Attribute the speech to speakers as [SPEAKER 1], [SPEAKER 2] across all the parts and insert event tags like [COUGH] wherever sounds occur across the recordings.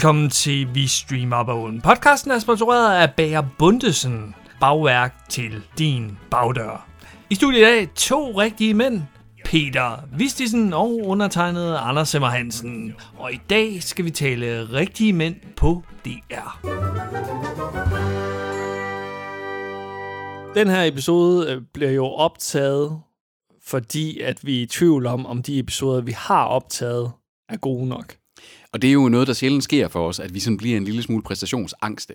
[SPEAKER 1] Velkommen til Vi Streamer Bogen. Podcasten er sponsoreret af Bager Bundesen. Bagværk til din bagdør. I studiet i dag to rigtige mænd. Peter Vistisen og undertegnet Anders Simmer Hansen. Og i dag skal vi tale rigtige mænd på DR. Den her episode øh, bliver jo optaget, fordi at vi er i tvivl om, om de episoder, vi har optaget, er gode nok.
[SPEAKER 2] Og det er jo noget, der sjældent sker for os, at vi sådan bliver en lille smule præstationsangste.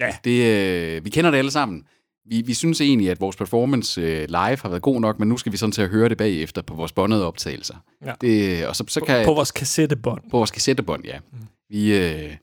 [SPEAKER 1] Ja.
[SPEAKER 2] Det, øh, vi kender det alle sammen. Vi, vi synes egentlig, at vores performance øh, live har været god nok, men nu skal vi sådan til at høre det bagefter på vores båndede optagelser.
[SPEAKER 1] Ja.
[SPEAKER 2] Det, og så, så kan,
[SPEAKER 1] På, på vores kassettebånd.
[SPEAKER 2] på vores kassettebånd, ja. Mm. Vi, øh,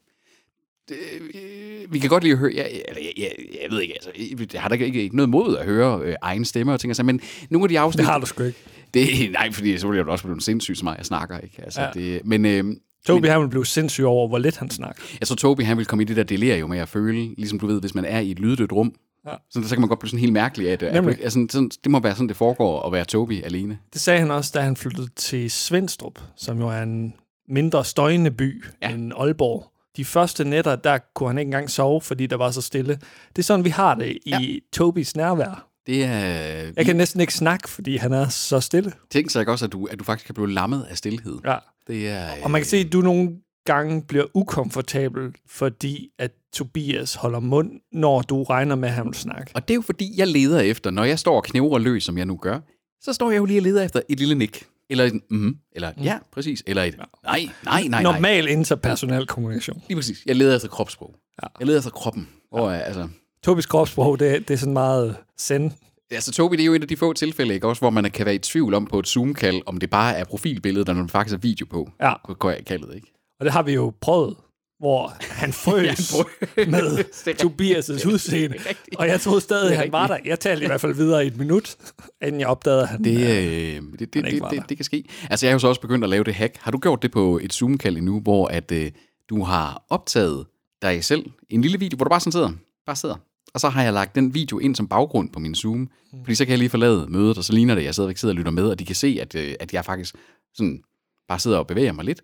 [SPEAKER 2] det, øh, vi kan godt lide at høre, jeg, jeg, jeg, jeg, ved ikke, altså, jeg har da ikke, ikke noget mod at høre øh, egen stemme og ting, altså, men nogle af de afsnit...
[SPEAKER 1] Det har du sgu ikke.
[SPEAKER 2] Det, nej, fordi så jeg jo også blive sindssyg som jeg snakker, ikke? Altså,
[SPEAKER 1] ja.
[SPEAKER 2] det, men, øh,
[SPEAKER 1] Toby han ville blive sindssyg over, hvor lidt han snakker.
[SPEAKER 2] Jeg tror, Toby han vil komme i det der delirium med at føle, ligesom du ved, hvis man er i et lyddødt rum,
[SPEAKER 1] Ja.
[SPEAKER 2] så, så kan man godt blive sådan helt mærkelig, at, at, at sådan, sådan, det må være sådan, det foregår at være Toby alene.
[SPEAKER 1] Det sagde han også, da han flyttede til Svendstrup, som jo er en mindre støjende by. Ja. end Aalborg. De første nætter, der kunne han ikke engang sove, fordi der var så stille. Det er sådan, vi har det i ja. Tobis nærvær.
[SPEAKER 2] Det er...
[SPEAKER 1] Jeg kan næsten ikke snakke, fordi han er så stille.
[SPEAKER 2] Tænk sig ikke også, at du, at du faktisk kan blive lammet af stillhed.
[SPEAKER 1] Ja.
[SPEAKER 2] Det er...
[SPEAKER 1] Og man kan se, at du nogle gange bliver ukomfortabel, fordi at Tobias holder mund, når du regner med, at han vil snakke.
[SPEAKER 2] Og det er jo fordi, jeg leder efter, når jeg står og knæver løs, som jeg nu gør, så står jeg jo lige og leder efter et lille nik. Eller et mm, eller ja, præcis. Eller et nej, nej, nej, nej.
[SPEAKER 1] Normal interpersonel kommunikation.
[SPEAKER 2] Lige præcis. Jeg leder efter kropssprog.
[SPEAKER 1] Ja.
[SPEAKER 2] Jeg leder efter kroppen. Hvor, er, altså,
[SPEAKER 1] Tobis kropssprog, det, det er sådan meget send.
[SPEAKER 2] Altså Tobi, det er jo et af de få tilfælde, ikke? Også hvor man kan være i tvivl om på et Zoom-kald, om det bare er profilbilledet, der faktisk er video på.
[SPEAKER 1] Ja.
[SPEAKER 2] På kaldet, ikke?
[SPEAKER 1] Og det har vi jo prøvet, hvor han [LAUGHS] frøs ja, med [LAUGHS] Tobias' udseende. Og jeg troede stadig, at han var der. Jeg talte i hvert fald videre i et minut, inden jeg opdagede, at han...
[SPEAKER 2] Det,
[SPEAKER 1] øh,
[SPEAKER 2] det, det,
[SPEAKER 1] ikke
[SPEAKER 2] det, det, det kan ske. Altså, jeg har jo så også begyndt at lave det hack. Har du gjort det på et Zoom-kald endnu, hvor at, øh, du har optaget dig selv en lille video, hvor du bare sådan sidder, bare sidder. Og så har jeg lagt den video ind som baggrund på min Zoom, fordi så kan jeg lige forlade mødet, og så ligner det, at jeg stadigvæk sidder og lytter med, og de kan se, at, øh, at jeg faktisk sådan bare sidder og bevæger mig lidt.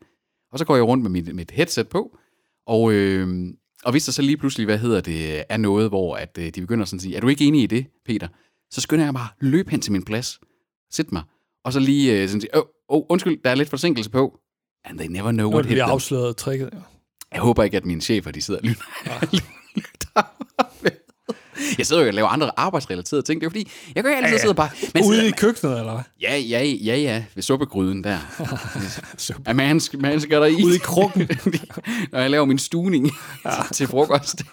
[SPEAKER 2] Og så går jeg rundt med mit, mit headset på, og, øh, og hvis der så lige pludselig, hvad hedder det, er noget, hvor at, øh, de begynder sådan at sige, er du ikke enig i det, Peter? Så skynder jeg bare at løbe hen til min plads, sæt mig, og så lige øh, sådan sige, åh, oh, undskyld, der er lidt forsinkelse på. And they never know
[SPEAKER 1] er
[SPEAKER 2] what hit them.
[SPEAKER 1] afsløret tricket.
[SPEAKER 2] Jeg håber ikke, at mine chefer, de sidder og lytter. [LAUGHS] lytter. Jeg sidder jo og laver andre arbejdsrelaterede ting. Det er jo fordi, jeg kan jo altid
[SPEAKER 1] Ja, ja.
[SPEAKER 2] sidde bare... Men
[SPEAKER 1] Ude
[SPEAKER 2] sidder-
[SPEAKER 1] i køkkenet, eller hvad?
[SPEAKER 2] Ja, ja, ja, ja, ved suppegryden der. [LAUGHS] A man, man skal der i.
[SPEAKER 1] Ude i krukken. [LAUGHS]
[SPEAKER 2] Når jeg laver min stuning ja. til frokost.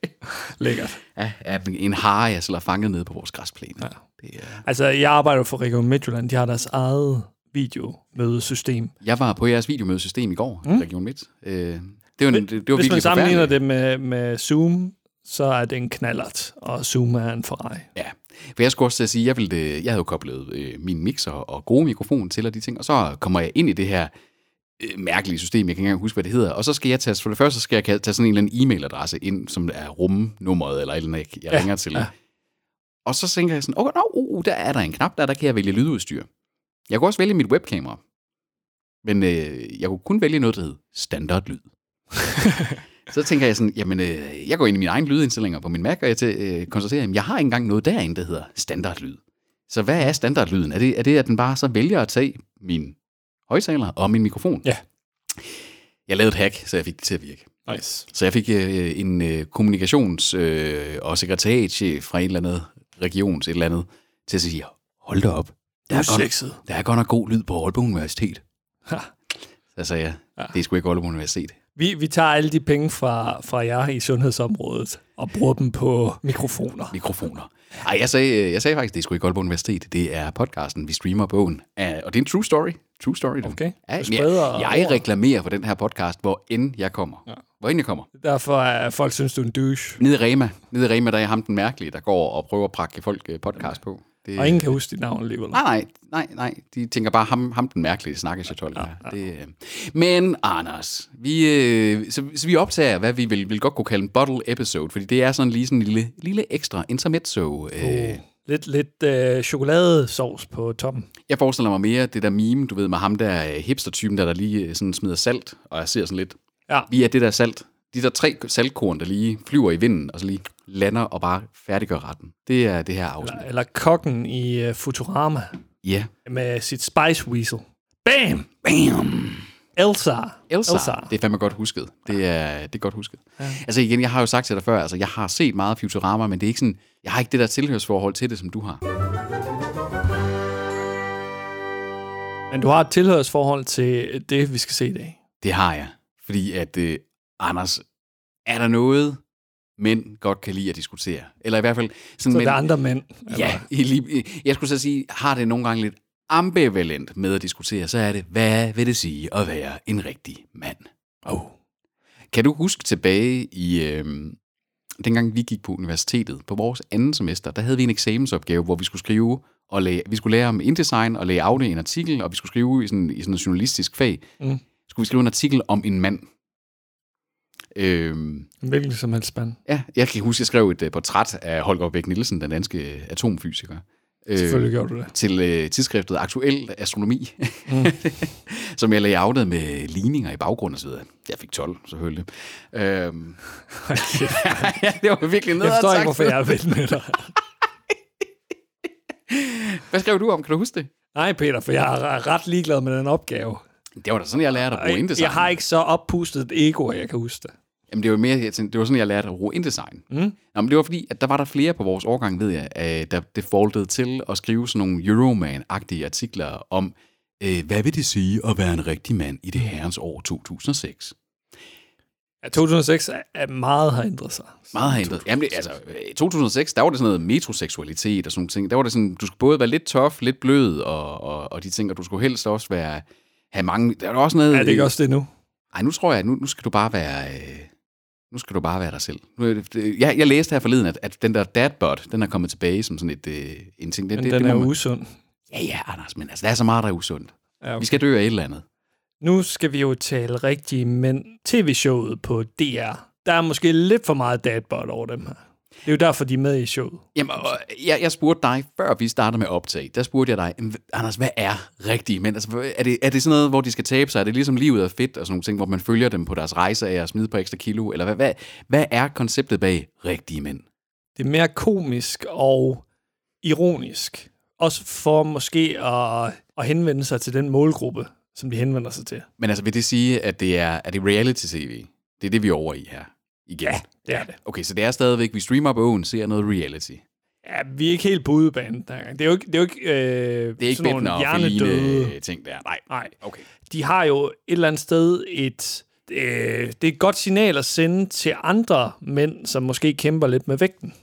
[SPEAKER 2] [LAUGHS]
[SPEAKER 1] Lækkert.
[SPEAKER 2] ja, ja, en hare, jeg selv har fanget nede på vores græsplæne. Ja. Det er...
[SPEAKER 1] Altså, jeg arbejder for Region Midtjylland. De har deres eget videomødesystem.
[SPEAKER 2] Jeg var på jeres videomødesystem i går, mm. Region Midt. Øh, det var, det, det var
[SPEAKER 1] Hvis man sammenligner det med, med Zoom, så er det en knallert, og Zoom er en Ferrari.
[SPEAKER 2] Ja, for jeg skulle også sige, jeg, ville, jeg havde jo koblet øh, min mixer og gode mikrofon til og de ting, og så kommer jeg ind i det her øh, mærkelige system, jeg kan ikke engang huske, hvad det hedder, og så skal jeg tage, for det første så skal jeg tage sådan en eller anden e-mailadresse ind, som er rumnummeret, eller et eller andet, jeg
[SPEAKER 1] Ja,
[SPEAKER 2] ringer til.
[SPEAKER 1] ja.
[SPEAKER 2] Og så tænker jeg sådan, oh, no, uh, der er der en knap, der, der kan jeg vælge lydudstyr. Jeg kunne også vælge mit webkamera, men øh, jeg kunne kun vælge noget, der hed standardlyd. [LAUGHS] så tænker jeg sådan, jamen, øh, jeg går ind i mine egne lydindstillinger på min Mac, og jeg til, øh, konstaterer, at jeg har ikke engang noget derinde, der hedder standardlyd. Så hvad er standardlyden? Er det, er det, at den bare så vælger at tage min højtaler og min mikrofon?
[SPEAKER 1] Ja.
[SPEAKER 2] Jeg lavede et hack, så jeg fik det til at virke.
[SPEAKER 1] Nice.
[SPEAKER 2] Så jeg fik øh, en øh, kommunikations- øh, og sekretariatschef fra en eller anden regions et eller andet til at sige, hold da op, der er, godt,
[SPEAKER 1] sexet.
[SPEAKER 2] der er godt nok god lyd på Aalborg Universitet.
[SPEAKER 1] Ha.
[SPEAKER 2] Så sagde jeg,
[SPEAKER 1] Ja.
[SPEAKER 2] det er sgu ikke Aalborg Universitet.
[SPEAKER 1] Vi, vi tager alle de penge fra, fra jer i sundhedsområdet og bruger dem på mikrofoner.
[SPEAKER 2] Mikrofoner. Ej, jeg sagde, jeg sagde faktisk, det er sgu ikke Aalborg Universitet. Det er podcasten, vi streamer bogen. Uh, og det er en true story. True story. du.
[SPEAKER 1] Okay.
[SPEAKER 2] Ja, jeg, jeg
[SPEAKER 1] ord.
[SPEAKER 2] reklamerer for den her podcast, hvor end jeg kommer. Ja. Hvor end jeg kommer.
[SPEAKER 1] Derfor er folk synes, du er en douche.
[SPEAKER 2] Nede i Rema. Nede i Rema, der er jeg ham den mærkelige, der går og prøver at prakke folk øh, podcast på. Det,
[SPEAKER 1] Og ingen kan huske dit navn alligevel.
[SPEAKER 2] Nej, nej, nej, nej. De tænker bare, ham, ham den mærkelige snakker jeg ja, ja. Det, øh. Men, Anders, vi, øh, så, så vi optager, hvad vi vil, vil godt kunne kalde en bottle episode, fordi det er sådan lige sådan en lille, lille ekstra intermezzo. Øh.
[SPEAKER 1] Lidt, lidt øh, chokoladesauce på toppen.
[SPEAKER 2] Jeg forestiller mig mere det der meme, du ved, med ham der øh, hipster-typen, der, der lige øh, sådan smider salt, og jeg ser sådan lidt,
[SPEAKER 1] Ja.
[SPEAKER 2] Vi er det der salt. De der tre saltkorn, der lige flyver i vinden, og så lige lander og bare færdiggør retten. Det er det her afsnit.
[SPEAKER 1] Eller kokken i uh, Futurama
[SPEAKER 2] Ja.
[SPEAKER 1] med sit Spice Weasel. Bam!
[SPEAKER 2] Bam!
[SPEAKER 1] Elsa.
[SPEAKER 2] Elsa. Elsa. Det er fandme godt husket. Det er, det er godt husket. Ja. Altså igen, jeg har jo sagt til dig før, altså jeg har set meget Futurama, men det er ikke sådan, jeg har ikke det der tilhørsforhold til det, som du har.
[SPEAKER 1] Men du har et tilhørsforhold til det, vi skal se i dag.
[SPEAKER 2] Det har jeg. Fordi at, øh, Anders, er der noget, mænd godt kan lide at diskutere? Eller i hvert fald... Sådan
[SPEAKER 1] Så
[SPEAKER 2] mænd,
[SPEAKER 1] der er andre mænd.
[SPEAKER 2] Ja, i, jeg skulle så sige, har det nogle gange lidt ambivalent med at diskutere, så er det, hvad vil det sige at være en rigtig mand?
[SPEAKER 1] Oh.
[SPEAKER 2] Kan du huske tilbage i, øh, dengang vi gik på universitetet, på vores anden semester, der havde vi en eksamensopgave, hvor vi skulle skrive, og lære, vi skulle lære om InDesign og layout i en artikel, og vi skulle skrive i sådan, i sådan en journalistisk fag,
[SPEAKER 1] Mm.
[SPEAKER 2] skulle vi skrive en artikel om en mand. Øhm,
[SPEAKER 1] Hvilken som helst spand.
[SPEAKER 2] ja, jeg kan huske, jeg skrev et uh, portræt af Holger Bæk Nielsen, den danske øh, atomfysiker. Øh,
[SPEAKER 1] Selvfølgelig gjorde du det.
[SPEAKER 2] til øh, tidsskriftet Aktuel Astronomi, mm. [LAUGHS] som jeg layoutede med ligninger i baggrunden videre. Jeg fik 12, selvfølgelig. Øhm. [LAUGHS] ja, det var virkelig ned
[SPEAKER 1] Jeg forstår ikke, hvorfor jeg er ven med dig. [LAUGHS]
[SPEAKER 2] Hvad skrev du om? Kan du huske det?
[SPEAKER 1] Nej, Peter, for jeg er ret ligeglad med den opgave.
[SPEAKER 2] Det var da sådan, jeg lærte at bruge InDesign.
[SPEAKER 1] Jeg har ikke så oppustet et ego, at jeg kan huske det.
[SPEAKER 2] Jamen, det var mere, jeg tænkte, det var sådan, jeg lærte at bruge InDesign. Mm. Nå, men det var fordi, at der var der flere på vores årgang, ved jeg, øh, der defaultede til at skrive sådan nogle Euroman-agtige artikler om, øh, hvad vil det sige at være en rigtig mand i det herrens år 2006?
[SPEAKER 1] Ja, 2006 er, er meget har ændret sig.
[SPEAKER 2] Meget har ændret. Jamen, det, altså, i 2006, der var det sådan noget metroseksualitet og sådan nogle ting. Der var det sådan, du skulle både være lidt tof, lidt blød og, og, og de ting, og du skulle helst også være, have mange... Der var også noget...
[SPEAKER 1] Er det ikke også det nu?
[SPEAKER 2] Ej, nu tror jeg, nu, nu skal du bare være... Øh, nu skal du bare være dig selv. Jeg, jeg læste her forleden, at, at den der dadbot, den er kommet tilbage som sådan et, øh, en ting. Det,
[SPEAKER 1] Men
[SPEAKER 2] det,
[SPEAKER 1] den
[SPEAKER 2] det
[SPEAKER 1] er
[SPEAKER 2] man-
[SPEAKER 1] usund.
[SPEAKER 2] Ja, ja, Anders, men altså, der er så meget, der er usundt.
[SPEAKER 1] Ja,
[SPEAKER 2] okay. Vi skal dø af et eller andet.
[SPEAKER 1] Nu skal vi jo tale rigtige mænd. TV-showet på DR. Der er måske lidt for meget dadbot over dem her. Det er jo derfor, de er med i showet.
[SPEAKER 2] Jamen, og jeg, jeg spurgte dig, før vi startede med optag, der spurgte jeg dig, "Jamen, Anders, hvad er rigtige mænd? Altså, er, det, er det sådan noget, hvor de skal tabe sig? Er det ligesom livet er fedt og sådan nogle ting, hvor man følger dem på deres rejse af at smide på ekstra kilo? Eller hvad, hvad, hvad er konceptet bag rigtige mænd?
[SPEAKER 1] Det er mere komisk og ironisk. Også for måske at, at henvende sig til den målgruppe, som de henvender sig til.
[SPEAKER 2] Men altså, vil det sige, at det er, er det reality-tv? Det er det, vi er over i her. Igen.
[SPEAKER 1] Ja, det er det.
[SPEAKER 2] Okay, så det er stadigvæk, vi streamer bogen, ser noget reality.
[SPEAKER 1] Ja, vi er ikke helt på udebanen der. Det er jo ikke, det er jo ikke, øh,
[SPEAKER 2] Det er ikke
[SPEAKER 1] sådan nogle hjernedøde.
[SPEAKER 2] Feline ting der. Nej.
[SPEAKER 1] Nej.
[SPEAKER 2] Okay.
[SPEAKER 1] De har jo et eller andet sted et... Øh, det er et godt signal at sende til andre mænd, som måske kæmper lidt med vægten.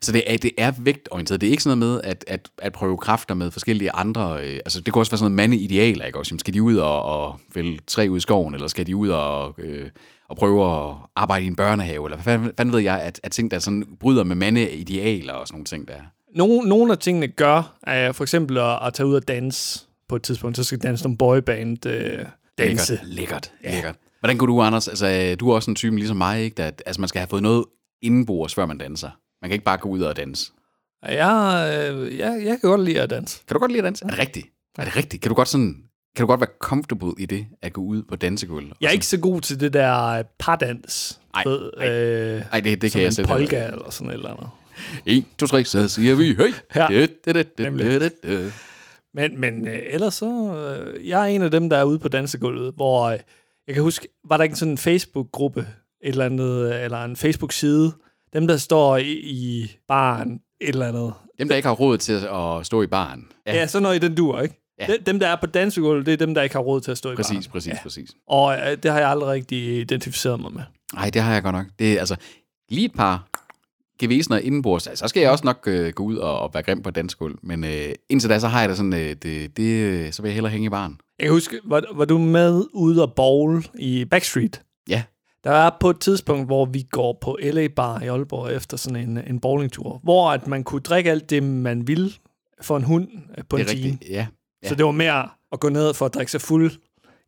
[SPEAKER 2] Så det er, det er vægtorienteret. Det er ikke sådan noget med at, at, at prøve kræfter med forskellige andre... Øh, altså, det kunne også være sådan noget mandeidealer, ikke også? Skal de ud og, og fælde træ ud i skoven, eller skal de ud og, øh, og prøve at arbejde i en børnehave, eller hvad fanden, ved jeg, at, at ting, der sådan bryder med mandeidealer og sådan nogle ting der.
[SPEAKER 1] Nogle, nogle af tingene gør, er for eksempel at, at tage ud og danse på et tidspunkt. Så skal danse nogle boyband øh, danse.
[SPEAKER 2] Lækkert, lækkert, ja. lækkert. Hvordan kunne du, Anders? Altså, øh, du er også en type ligesom mig, ikke? Der, altså, man skal have fået noget indenbords, før man danser. Man kan ikke bare gå ud og danse.
[SPEAKER 1] Jeg, øh, jeg, jeg kan godt lide at danse.
[SPEAKER 2] Kan du godt lide at danse? Er det rigtigt? Er det rigtigt? Kan du godt sådan... Kan du godt være comfortable i det, at gå ud på dansegulv? og
[SPEAKER 1] Jeg er ikke så god til det der pardans.
[SPEAKER 2] Ej,
[SPEAKER 1] ved,
[SPEAKER 2] ej.
[SPEAKER 1] Øh,
[SPEAKER 2] Ej, det, det kan jeg ikke.
[SPEAKER 1] polka eller sådan et eller andet.
[SPEAKER 2] 1, 2, 3, så siger vi høj.
[SPEAKER 1] Ja. Men, men øh, ellers så... Øh, jeg er en af dem, der er ude på dansegulvet, hvor... Øh, jeg kan huske, var der ikke sådan en Facebook-gruppe, et eller andet, øh, eller en Facebook-side, dem, der står i, i baren, et eller andet.
[SPEAKER 2] Dem, der ikke har råd til at stå i baren.
[SPEAKER 1] Ja, ja sådan noget i den dur, ikke?
[SPEAKER 2] Ja.
[SPEAKER 1] Dem, der er på dansegulvet, det er dem, der ikke har råd til at stå i
[SPEAKER 2] Præcis,
[SPEAKER 1] baren.
[SPEAKER 2] præcis,
[SPEAKER 1] Ja.
[SPEAKER 2] præcis.
[SPEAKER 1] Og øh, det har jeg aldrig rigtig identificeret mig med.
[SPEAKER 2] Nej, det har jeg godt nok. Det er altså lige et par gevæsener indenbords. Så skal jeg også nok øh, gå ud og, og være grim på dansegulv. Men øh, indtil da, så har jeg da sådan, øh, det, det, øh, så vil jeg hellere hænge i baren.
[SPEAKER 1] Jeg kan huske, var, var du med ude og bowl i Backstreet?
[SPEAKER 2] Ja.
[SPEAKER 1] Der er på et tidspunkt, hvor vi går på LA Bar i Aalborg efter sådan en, en bowlingtur, hvor at man kunne drikke alt det, man ville for en hund øh, på
[SPEAKER 2] Det
[SPEAKER 1] en time.
[SPEAKER 2] rigtigt. Ja. Ja.
[SPEAKER 1] Så det var mere at gå ned for at drikke sig fuld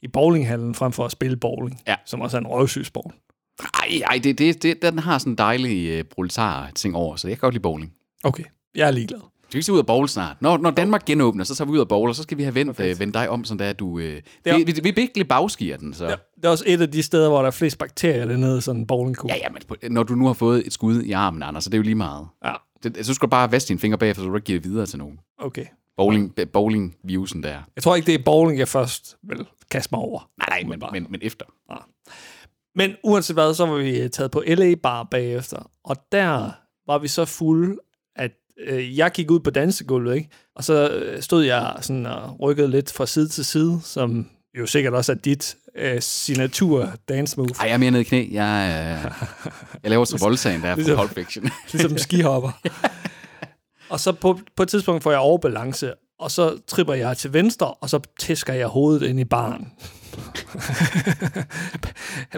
[SPEAKER 1] i bowlinghallen, frem for at spille bowling,
[SPEAKER 2] Ja.
[SPEAKER 1] som også er en røvsygsborg.
[SPEAKER 2] Ej, ej det, det, det, den har sådan en dejlig øh, proletar ting over, så jeg kan godt lide bowling.
[SPEAKER 1] Okay, jeg er ligeglad.
[SPEAKER 2] Skal vi se ud og bowl snart? Når, når Danmark genåbner, så tager vi ud og bowl, og så skal vi have vendt, øh, vendt dig om, sådan der, at du... Øh,
[SPEAKER 1] Ja.
[SPEAKER 2] vi, vi, vi virkelig bagskier den, så...
[SPEAKER 1] Ja, Det er også et af de steder, hvor der er flest bakterier dernede, sådan en bowlingkugle.
[SPEAKER 2] Ja, ja, men når du nu har fået et skud i armen, Anders, så det er jo lige meget.
[SPEAKER 1] ja.
[SPEAKER 2] Det, så skal du bare vaske dine fingre bagefter, så du ikke giver det videre til nogen.
[SPEAKER 1] Okay.
[SPEAKER 2] Bowling, bowling-virusen der.
[SPEAKER 1] Jeg tror ikke, det er bowling, jeg først vil kaste mig over.
[SPEAKER 2] Nej, nej, men, men, men efter.
[SPEAKER 1] Men uanset hvad, så var vi taget på LA Bar bagefter, og der var vi så fulde, at øh, jeg gik ud på dansegulvet, ikke? og så øh, stod jeg sådan og rykkede lidt fra side til side, som jo sikkert også er dit øh, signatur dance move,
[SPEAKER 2] Ej, jeg er mere nede i knæ. Jeg, øh, [LAUGHS] jeg laver Travoltaen der
[SPEAKER 1] Ligesom-
[SPEAKER 2] fra Pulp Fiction. [LAUGHS]
[SPEAKER 1] ligesom skihopper. [LAUGHS] og så på, på et tidspunkt får jeg overbalance, og så tripper jeg til venstre, og så tæsker jeg hovedet ind i baren.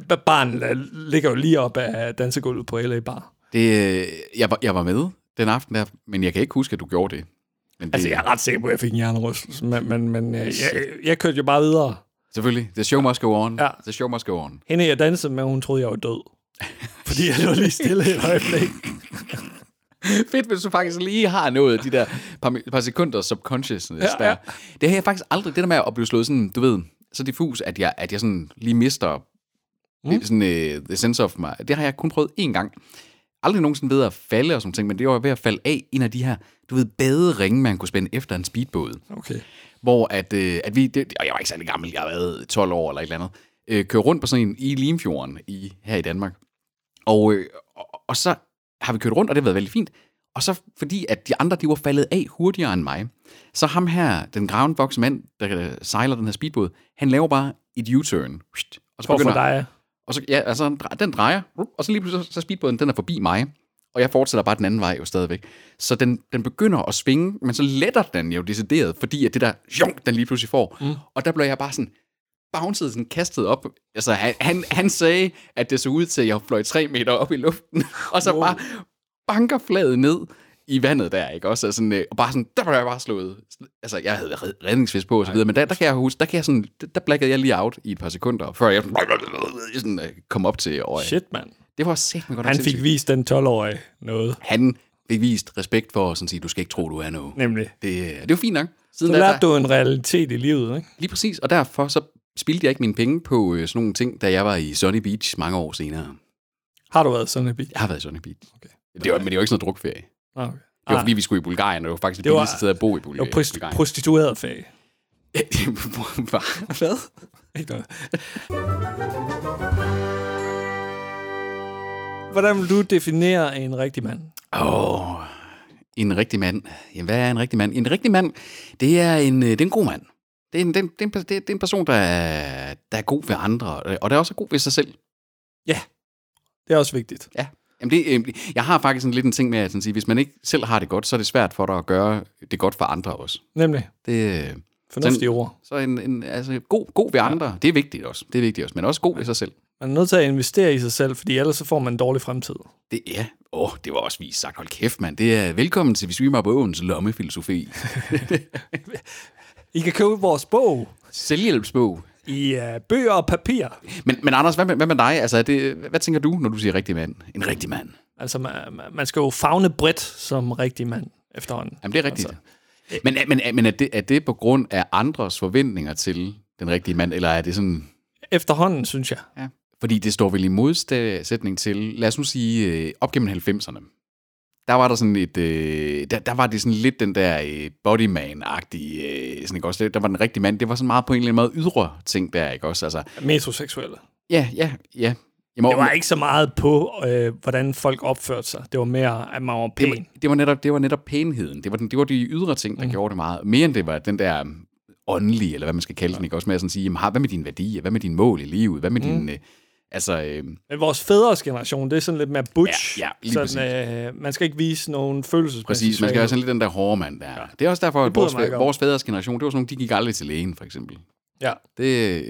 [SPEAKER 1] [LAUGHS] baren ligger jo lige op af dansegulvet på LA Bar.
[SPEAKER 2] Det, øh, jeg, var, jeg var med den aften der, men jeg kan ikke huske, at du gjorde det. Men det
[SPEAKER 1] Altså, jeg er ret sikker på, at jeg fik en hjernerystelse, men, men, men øh, jeg, jeg kørte jo bare videre.
[SPEAKER 2] Selvfølgelig. The show must go on.
[SPEAKER 1] Ja.
[SPEAKER 2] The show must go on.
[SPEAKER 1] Hende, jeg dansede med, hun troede, jeg var død. Fordi jeg lå lige stille et øjeblik. [LAUGHS]
[SPEAKER 2] Fedt, hvis du faktisk lige har af de der par, par sekunder subconsciousness
[SPEAKER 1] Ja,
[SPEAKER 2] der.
[SPEAKER 1] ja.
[SPEAKER 2] Det har jeg faktisk aldrig, det der med at blive slået sådan, du ved, så diffus, at jeg, at jeg sådan lige mister mm. sådan, uh, the sense of mig. Det har jeg kun prøvet én gang. Aldrig nogensinde ved at falde og sådan ting, men det var ved at falde af en af de her, du ved, baderinge, man kunne spænde efter en speedbåd.
[SPEAKER 1] Okay.
[SPEAKER 2] Hvor at, øh, at vi, det, og jeg var ikke særlig gammel, jeg har været 12 år eller et eller andet, øh, kører rundt på sådan en i Limfjorden i, her i Danmark. Og, og, og så har vi kørt rundt, og det har været vældig fint. Og så fordi, at de andre, de var faldet af hurtigere end mig, så ham her, den groundbox mand, der øh, sejler den her speedbåd, han laver bare et U-turn. Og så begynder,
[SPEAKER 1] dig.
[SPEAKER 2] og så, ja, altså, den dre- den drejer, og så lige pludselig så- speedbåden, den er forbi mig, og jeg fortsætter bare den anden vej jo stadigvæk. Så den, den begynder at svinge, men så letter den jo decideret, fordi at det der, junk, den lige pludselig får. Mm. Og der blev jeg bare sådan, bounced, sådan kastet op. Altså, han, han, han sagde, at det så ud til, at jeg fløj tre meter op i luften, [LAUGHS] og så
[SPEAKER 1] Wow.
[SPEAKER 2] bare banker flaget ned i vandet der, ikke også? Sådan, øh, og bare sådan, der blev jeg bare slået. Altså, jeg havde red- redningsvest på og så videre, men der, der kan jeg huske, der kan jeg sådan, der, der blackede jeg lige out i et par sekunder, før jeg [LAUGHS] sådan, øh, kom op til øje.
[SPEAKER 1] Shit, mand.
[SPEAKER 2] Det var sæt godt
[SPEAKER 1] Han fik
[SPEAKER 2] sindssygt.
[SPEAKER 1] vist den 12-årige noget.
[SPEAKER 2] Han fik vist respekt for at sådan sige, du skal ikke tro, du er noget.
[SPEAKER 1] Nemlig.
[SPEAKER 2] Det, øh, det var fint nok. Siden
[SPEAKER 1] Så lærte du en realitet i livet, ikke?
[SPEAKER 2] Lige præcis, og derfor så spildte jeg ikke mine penge på øh, sådan nogle ting, da jeg var i Sunny Beach mange år senere.
[SPEAKER 1] Har du været sådan en bil?
[SPEAKER 2] Jeg har været i Sunny Beach.
[SPEAKER 1] Okay.
[SPEAKER 2] Det var, men det var ikke sådan noget drukferie.
[SPEAKER 1] Okay.
[SPEAKER 2] Det var
[SPEAKER 1] Ah,
[SPEAKER 2] fordi, vi skulle i Bulgarien, og det var faktisk det,
[SPEAKER 1] Det
[SPEAKER 2] billigste sted at bo i
[SPEAKER 1] det var
[SPEAKER 2] Bulgarien.
[SPEAKER 1] prost-
[SPEAKER 2] Bulgarien.
[SPEAKER 1] prostitueret fag. [LAUGHS]
[SPEAKER 2] Hvad?
[SPEAKER 1] Ikke noget. Hvordan vil du definere en rigtig mand?
[SPEAKER 2] Åh, oh, en rigtig mand. Jamen, hvad er en rigtig mand? En rigtig mand, det er en, øh, det er en god mand. Det er en, det, er en, det, er en, det er en person, der er, der er god ved andre, og der er også god ved sig selv.
[SPEAKER 1] Det er også vigtigt.
[SPEAKER 2] Ja. Jamen det, jeg har faktisk sådan lidt en ting med at sådan sige, hvis man ikke selv har det godt, så er det svært for dig at gøre det godt for andre også.
[SPEAKER 1] Nemlig.
[SPEAKER 2] Det, øh,
[SPEAKER 1] Fornuftige ord.
[SPEAKER 2] så en, en, altså, god, god ved andre, det er vigtigt også. Det er vigtigt også, men også god ved sig selv.
[SPEAKER 1] Man er nødt til at investere i sig selv, fordi ellers så får man en dårlig fremtid.
[SPEAKER 2] Det, ja, åh, det var også vist sagt. Hold kæft, mand. Det er velkommen til Vi svimmer på åens lommefilosofi. [LAUGHS] [LAUGHS]
[SPEAKER 1] I kan købe vores bog
[SPEAKER 2] Selvhjælpsbog.
[SPEAKER 1] i uh, bøger og papir.
[SPEAKER 2] Men, men Anders, hvad med, hvad med dig? Altså, det, hvad tænker du, når du siger rigtig mand? En rigtig mand.
[SPEAKER 1] Altså, man, man skal jo fagne bredt som rigtig mand efterhånden.
[SPEAKER 2] Jamen, det er rigtigt.
[SPEAKER 1] Altså,
[SPEAKER 2] Altså, men men, men er, det, er det på grund af andres forventninger til den rigtige mand, eller er det sådan...
[SPEAKER 1] efterhånden, synes jeg.
[SPEAKER 2] Ja. Fordi det står vel i modsætning til, lad os nu sige, øh, op gennem 90'erne. Der var der sådan et, øh, der, der var det sådan lidt den der øh, bodyman-agtige, øh, sådan ikke også, der var den rigtige mand, det var sådan meget på en eller anden måde ydre ting der, ikke også, altså,
[SPEAKER 1] Metroseksuelle.
[SPEAKER 2] ja, ja, ja. Må,
[SPEAKER 1] Det var ikke så meget på, øh, hvordan folk opførte sig. Det var mere, at man var
[SPEAKER 2] det,
[SPEAKER 1] pæn.
[SPEAKER 2] var, det, var netop, det var netop pænheden, det var, den, det var de ydre ting, der mm. gjorde det meget, mere end det var den der um, åndelige, eller hvad man skal kalde den, ikke også, med at sådan sige, jamen, hvad med dine værdier, hvad med dine mål i livet, hvad med mm. din, øh, altså, øh,
[SPEAKER 1] Men vores fædres generation, det er sådan lidt mere butch.
[SPEAKER 2] Ja, ja,
[SPEAKER 1] sådan, øh, man skal ikke vise nogen følelsesmæssige
[SPEAKER 2] Præcis, man skal være sådan lidt den der hårde mand der. Ja. Det er også derfor, at vores, vores fædres generation, det var sådan nogle, de gik aldrig til lægen, for eksempel.
[SPEAKER 1] Ja,
[SPEAKER 2] Det,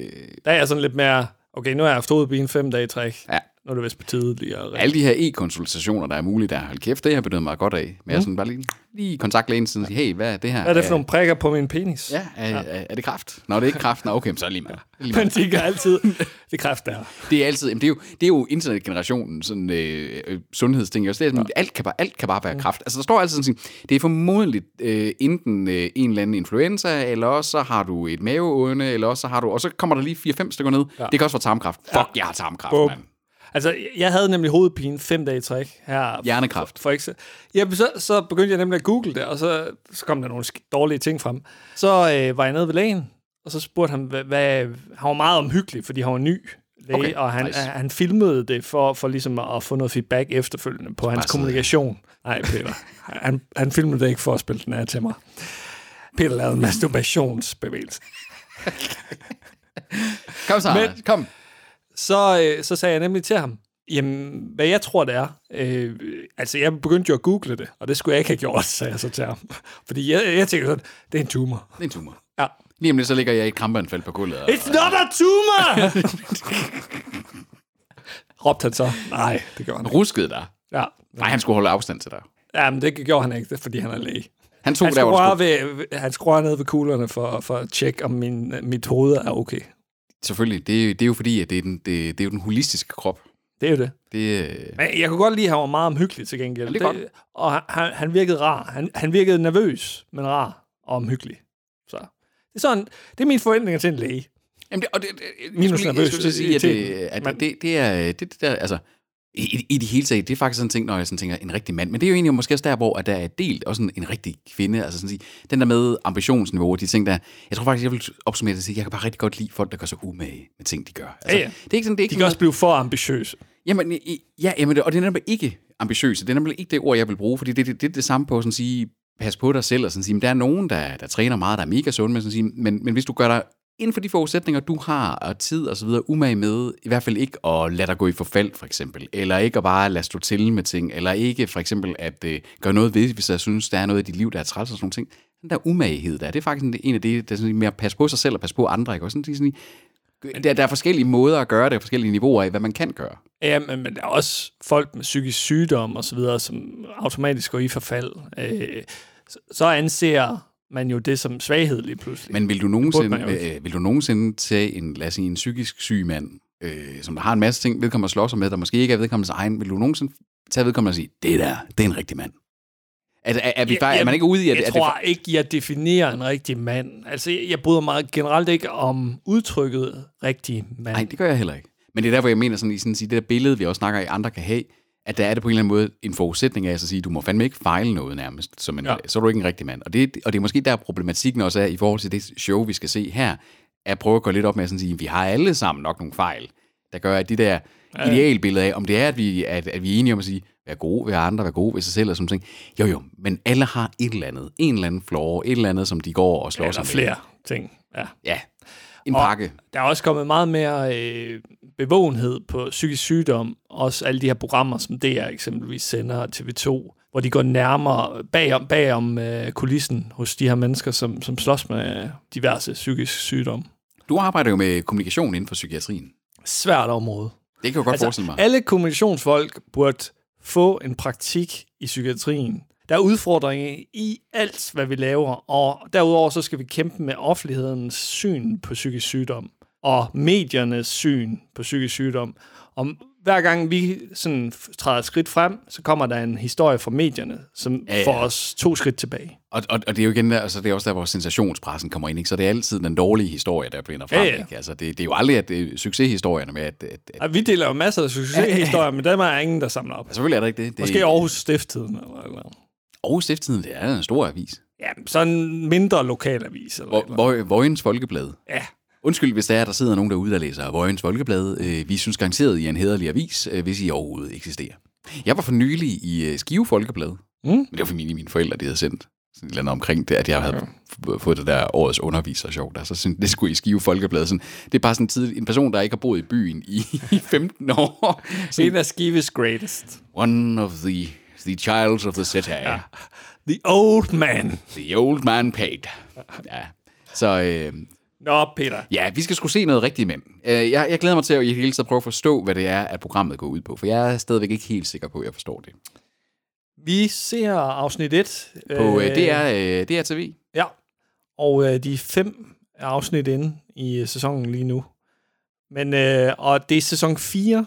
[SPEAKER 1] der er jeg sådan lidt mere, okay, nu har jeg haft hovedpine fem dage i træk.
[SPEAKER 2] ja,
[SPEAKER 1] Nu er det vist på tide lige at.
[SPEAKER 2] Alle de her e-konsultationer, der er mulige der, hold kæft, det har jeg benyttet mig godt af. Men jeg sådan bare lige, lige kontakte lægen og sige, hey, hvad er det her?
[SPEAKER 1] Hvad er det for nogle prikker på min penis?
[SPEAKER 2] Ja, er, ja. Er, er, det kraft? Nå, det er ikke kraft. Nå, okay, men så er lige med. Lige
[SPEAKER 1] Man tænker altid, [LAUGHS] det kræft der.
[SPEAKER 2] Det er altid, jamen det er jo, det er jo internetgenerationen sådan øh, øh, sundhedsting. Også det er, sådan, alt, kan bare, alt kan bare være kraft. Altså der står altid sådan, det er formodentlig øh, enten øh, en eller anden influenza, eller også så har du et maveåne, eller også så har du, og så kommer der lige 4-5 stykker ned. Ja. Det kan også være tarmkræft. Fuck, jeg har tarmkræft, mand.
[SPEAKER 1] Altså, jeg havde nemlig hovedpine fem dage i træk her.
[SPEAKER 2] Hjernekræft.
[SPEAKER 1] For, for eksempel. Ja, så, så begyndte jeg nemlig at google det, og så, så kom der nogle dårlige ting frem. Så øh, var jeg nede ved lægen, og så spurgte han, hvad, hvad, han var meget omhyggelig, fordi han var ny læge,
[SPEAKER 2] Okay,
[SPEAKER 1] og han,
[SPEAKER 2] nice.
[SPEAKER 1] han filmede det for, for ligesom at få noget feedback efterfølgende på hans kommunikation. Nej, Peter. han, han filmede det ikke for at spille den af til mig. Peter lavede en masturbationsbevægelse.
[SPEAKER 2] Kom så,
[SPEAKER 1] Men-
[SPEAKER 2] kom.
[SPEAKER 1] Så, øh, så sagde jeg nemlig til ham, jamen, hvad jeg tror, det er. Øh, altså, jeg begyndte jo at google det, og det skulle jeg ikke have gjort, sagde jeg så til ham. [LAUGHS] Fordi jeg, jeg tænkte sådan, det er en tumor.
[SPEAKER 2] Det er en tumor.
[SPEAKER 1] Ja.
[SPEAKER 2] Lige om lidt, så ligger jeg i et krampeanfald på gulvet. Og,
[SPEAKER 1] It's not a tumor! [LAUGHS] Råbte han så. Nej, det gjorde han ikke.
[SPEAKER 2] ruskede dig.
[SPEAKER 1] Ja.
[SPEAKER 2] Nej, han skulle holde afstand til dig.
[SPEAKER 1] ja, men det gjorde han ikke, det fordi han er læge.
[SPEAKER 2] Han tog
[SPEAKER 1] Han
[SPEAKER 2] der, hvor
[SPEAKER 1] ved, han røre ned ved kuglerne for, for at tjekke, om min, mit hoved er okay.
[SPEAKER 2] Selvfølgelig, det, er- det er jo fordi, at det er, den, det, det er jo den holistiske krop.
[SPEAKER 1] Det er jo det.
[SPEAKER 2] Det, øh,
[SPEAKER 1] Men jeg kunne godt lide, at han var meget omhyggelig til gengæld.
[SPEAKER 2] Ja, det er godt.
[SPEAKER 1] og han, han, virkede rar. Han, han virkede nervøs, men rar og omhyggelig. Så det er, sådan, det er mine forventninger til en læge.
[SPEAKER 2] Jamen, det, og det, det, jeg
[SPEAKER 1] Minus
[SPEAKER 2] skulle lige-
[SPEAKER 1] nervøs
[SPEAKER 2] jeg skulle sige, at, det, at det, det, er, det, det der, altså, i, i- det hele taget, det er faktisk sådan en ting, når jeg sådan tænker, en rigtig mand. Men det er jo egentlig måske også der, hvor at der er delt også en, en rigtig kvinde. Altså sådan sige, den der med ambitionsniveau, og de ting der, jeg tror faktisk, jeg vil opsummere det og sige, jeg kan bare rigtig godt lide folk, der gør sig umage med ting, de gør. Altså,
[SPEAKER 1] Ja, ja.
[SPEAKER 2] Det er ikke sådan, det er ikke
[SPEAKER 1] De kan også blive for ambitiøse.
[SPEAKER 2] Jamen, ja, jamen, og det er nemlig ikke ambitiøse. Det er nemlig ikke det ord, jeg vil bruge, fordi det, det, det er det samme på sådan at sige, pas på dig selv, og sådan at sige, men der er nogen, der, der træner meget, der er mega sunde, men, sådan at sige, men, men hvis du gør dig inden for de forudsætninger, du har, og tid og så videre, umage med, i hvert fald ikke at lade dig gå i forfald, for eksempel, eller ikke at bare lade stå til med ting, eller ikke for eksempel at øh, gøre noget ved, hvis jeg synes, der er noget i dit liv, der er træls og sådan nogle ting. Den der umaghed der, det er faktisk en, af det, der er sådan med at passe på sig selv og passe på andre, ikke? Og sådan, sådan, der, der er forskellige måder at gøre det, og forskellige niveauer af, hvad man kan gøre.
[SPEAKER 1] Ja, men, men der er også folk med psykisk sygdom og så videre, som automatisk går i forfald. Øh, så, så anser man jo det som svaghed lige pludselig.
[SPEAKER 2] Men vil du nogensinde, øh, vil du nogensinde tage en, lad os sige, en psykisk syg mand, øh, som der har en masse ting, vedkommende slår sig med, der måske ikke er vedkommendes egen, vil du nogensinde tage vedkommende og sige, det der, det er en rigtig mand? Er, er, er, vi bare, er
[SPEAKER 1] jeg-
[SPEAKER 2] man ikke ude i, at,
[SPEAKER 1] jeg
[SPEAKER 2] at
[SPEAKER 1] tror ikke, jeg definerer en rigtig mand. Altså, jeg, bryder mig generelt ikke om udtrykket rigtig mand.
[SPEAKER 2] Nej, det gør jeg heller ikke. Men det er derfor, jeg mener sådan, i sådan, det der billede, vi også snakker i, andre kan have, at der er det på en eller anden måde en forudsætning af at sige, du må fandme ikke fejle noget nærmest, som en, ja. Så er du ikke en rigtig mand. Og det, og det er måske der problematikken også er i forhold til det show, vi skal se her, er at prøve at gå lidt op med at sådan sige, vi har alle sammen nok nogle fejl, der gør, at de der idealbilleder af, om det er, at vi, at, at vi er enige om at sige, vær gode ved andre, vær gode ved sig selv og sådan ting. Jo jo, men alle har et eller andet, en eller anden flaw, et eller andet, som de går og slår
[SPEAKER 1] Eller
[SPEAKER 2] sig med.
[SPEAKER 1] flere ting. Ja.
[SPEAKER 2] Ja, en
[SPEAKER 1] Og-
[SPEAKER 2] pakke.
[SPEAKER 1] Der er også kommet meget mere øh, bevågenhed på psykisk sygdom. Også alle de her programmer, som DR eksempelvis sender og TV2, hvor de går nærmere bagom, bagom øh, kulissen hos de her mennesker, som, som slås med diverse psykisk sygdom.
[SPEAKER 2] Du arbejder jo med kommunikation inden for psykiatrien.
[SPEAKER 1] Svært område.
[SPEAKER 2] Det kan jeg godt forestille mig.
[SPEAKER 1] alle kommunikationsfolk burde få en praktik i psykiatrien. Der er udfordringer i alt, hvad vi laver, og derudover så skal vi kæmpe med offentlighedens syn på psykisk sygdom, og mediernes syn på psykisk sygdom. Og hver gang vi sådan træder et skridt frem, så kommer der en historie fra medierne, som
[SPEAKER 2] Ja,
[SPEAKER 1] ja,
[SPEAKER 2] ja.
[SPEAKER 1] får os to skridt tilbage.
[SPEAKER 2] Og, og, og det er jo igen der, altså det er også der, hvor sensationspressen kommer ind, ikke? Så det er altid den dårlige historie, der bliver frem,
[SPEAKER 1] Ja, ja.
[SPEAKER 2] ikke? Altså det, det er jo aldrig at det er succeshistorierne med, at, at, at
[SPEAKER 1] Og vi deler jo masser af succeshistorier, men dem er ingen, der samler op.
[SPEAKER 2] selvfølgelig er der ikke det. det
[SPEAKER 1] Måske Aarhus Stifttiden eller, eller
[SPEAKER 2] Aarhus Stifttiden, det er en stor avis.
[SPEAKER 1] Ja, sådan en mindre lokalavis. Eller,
[SPEAKER 2] Hvor,
[SPEAKER 1] eller.
[SPEAKER 2] Vojens Folkeblad.
[SPEAKER 1] Ja,
[SPEAKER 2] Undskyld, hvis der er, der sidder nogen derude, der læser Vojens Folkeblad. Øh, Vi synes garanteret, I er en hederlig avis, øh, hvis I overhovedet eksisterer. Jeg var for nylig i øh, Skive Folkeblad.
[SPEAKER 1] Mm.
[SPEAKER 2] Men det var fordi mine forældre, de havde sendt sådan et eller andet omkring det, at jeg havde f- fået det der årets underviser sjov der. Så sådan, det skulle i Skive Folkeblad. Sådan, det er bare sådan en, tid, en person, der ikke har boet i byen i, [LAUGHS] i 15 år. Sådan,
[SPEAKER 1] en af Skives greatest.
[SPEAKER 2] one of the, the childs of the city. Ja.
[SPEAKER 1] The old man.
[SPEAKER 2] The old man paid. Ja. Så, øh,
[SPEAKER 1] Nå, Peter.
[SPEAKER 2] Ja, vi skal skulle se noget rigtigt mænd. Øh, Jeg, jeg glæder mig til at i hele tiden prøve at forstå, hvad det er, at programmet går ud på, for jeg er stadigvæk ikke helt sikker på, at jeg forstår det.
[SPEAKER 1] Vi ser afsnit 1.
[SPEAKER 2] På øh, det er øh, det er TV.
[SPEAKER 1] Ja, og øh, de er fem afsnit inde i øh, sæsonen lige nu. Men, øh, og det er sæson 4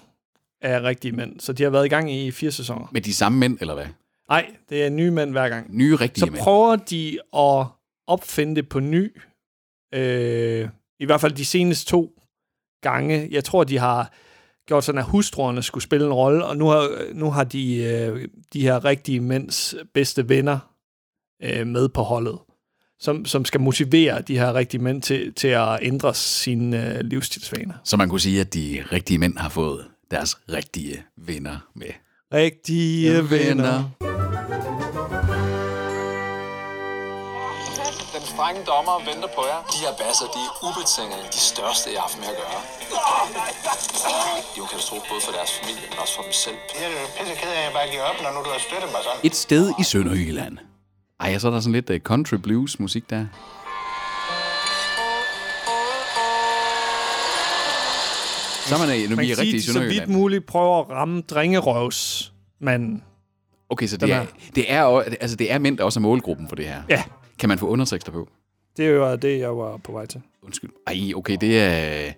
[SPEAKER 1] af Rigtige Mænd, så de har været i gang i fire sæsoner.
[SPEAKER 2] Med de samme mænd, eller hvad?
[SPEAKER 1] Nej, det er nye mænd hver gang.
[SPEAKER 2] Nye rigtige
[SPEAKER 1] Så
[SPEAKER 2] mænd.
[SPEAKER 1] prøver de at opfinde det på ny. Øh, I hvert fald de seneste to gange. Jeg tror, de har gjort sådan, at hustruerne skulle spille en rolle, og nu har, nu har de øh, de her rigtige mænds bedste venner øh, med på holdet, som, som skal motivere de her rigtige mænd til, til at ændre sine øh, livsstilsvaner.
[SPEAKER 2] Så man kunne sige, at de rigtige mænd har fået deres rigtige venner med.
[SPEAKER 1] Rigtige
[SPEAKER 2] Ja,
[SPEAKER 1] venner.
[SPEAKER 3] Den strenge dommer venter på jer. De her basser, de er ubetinget de største, jeg har haft med at gøre. Det er jo en katastrofe både for deres familie, men også for dem selv.
[SPEAKER 4] Jeg er pisse ked af, at jeg bare giver op, når nu du har støttet mig sådan.
[SPEAKER 2] Et sted i Sønderjylland. Ej, så er der sådan lidt uh, country blues musik der. Så er man, øh, nu
[SPEAKER 1] Man
[SPEAKER 2] vi er rigtig i
[SPEAKER 1] så vidt muligt prøver at ramme drengerøvsmanden.
[SPEAKER 2] Okay, så det
[SPEAKER 1] er-
[SPEAKER 2] det er, altså, det er mænd, der også er målgruppen for det her.
[SPEAKER 1] Ja,
[SPEAKER 2] Kan man få undertekster på?
[SPEAKER 1] det er jo det, jeg var på vej til.
[SPEAKER 2] Undskyld. Ej, okay, det er...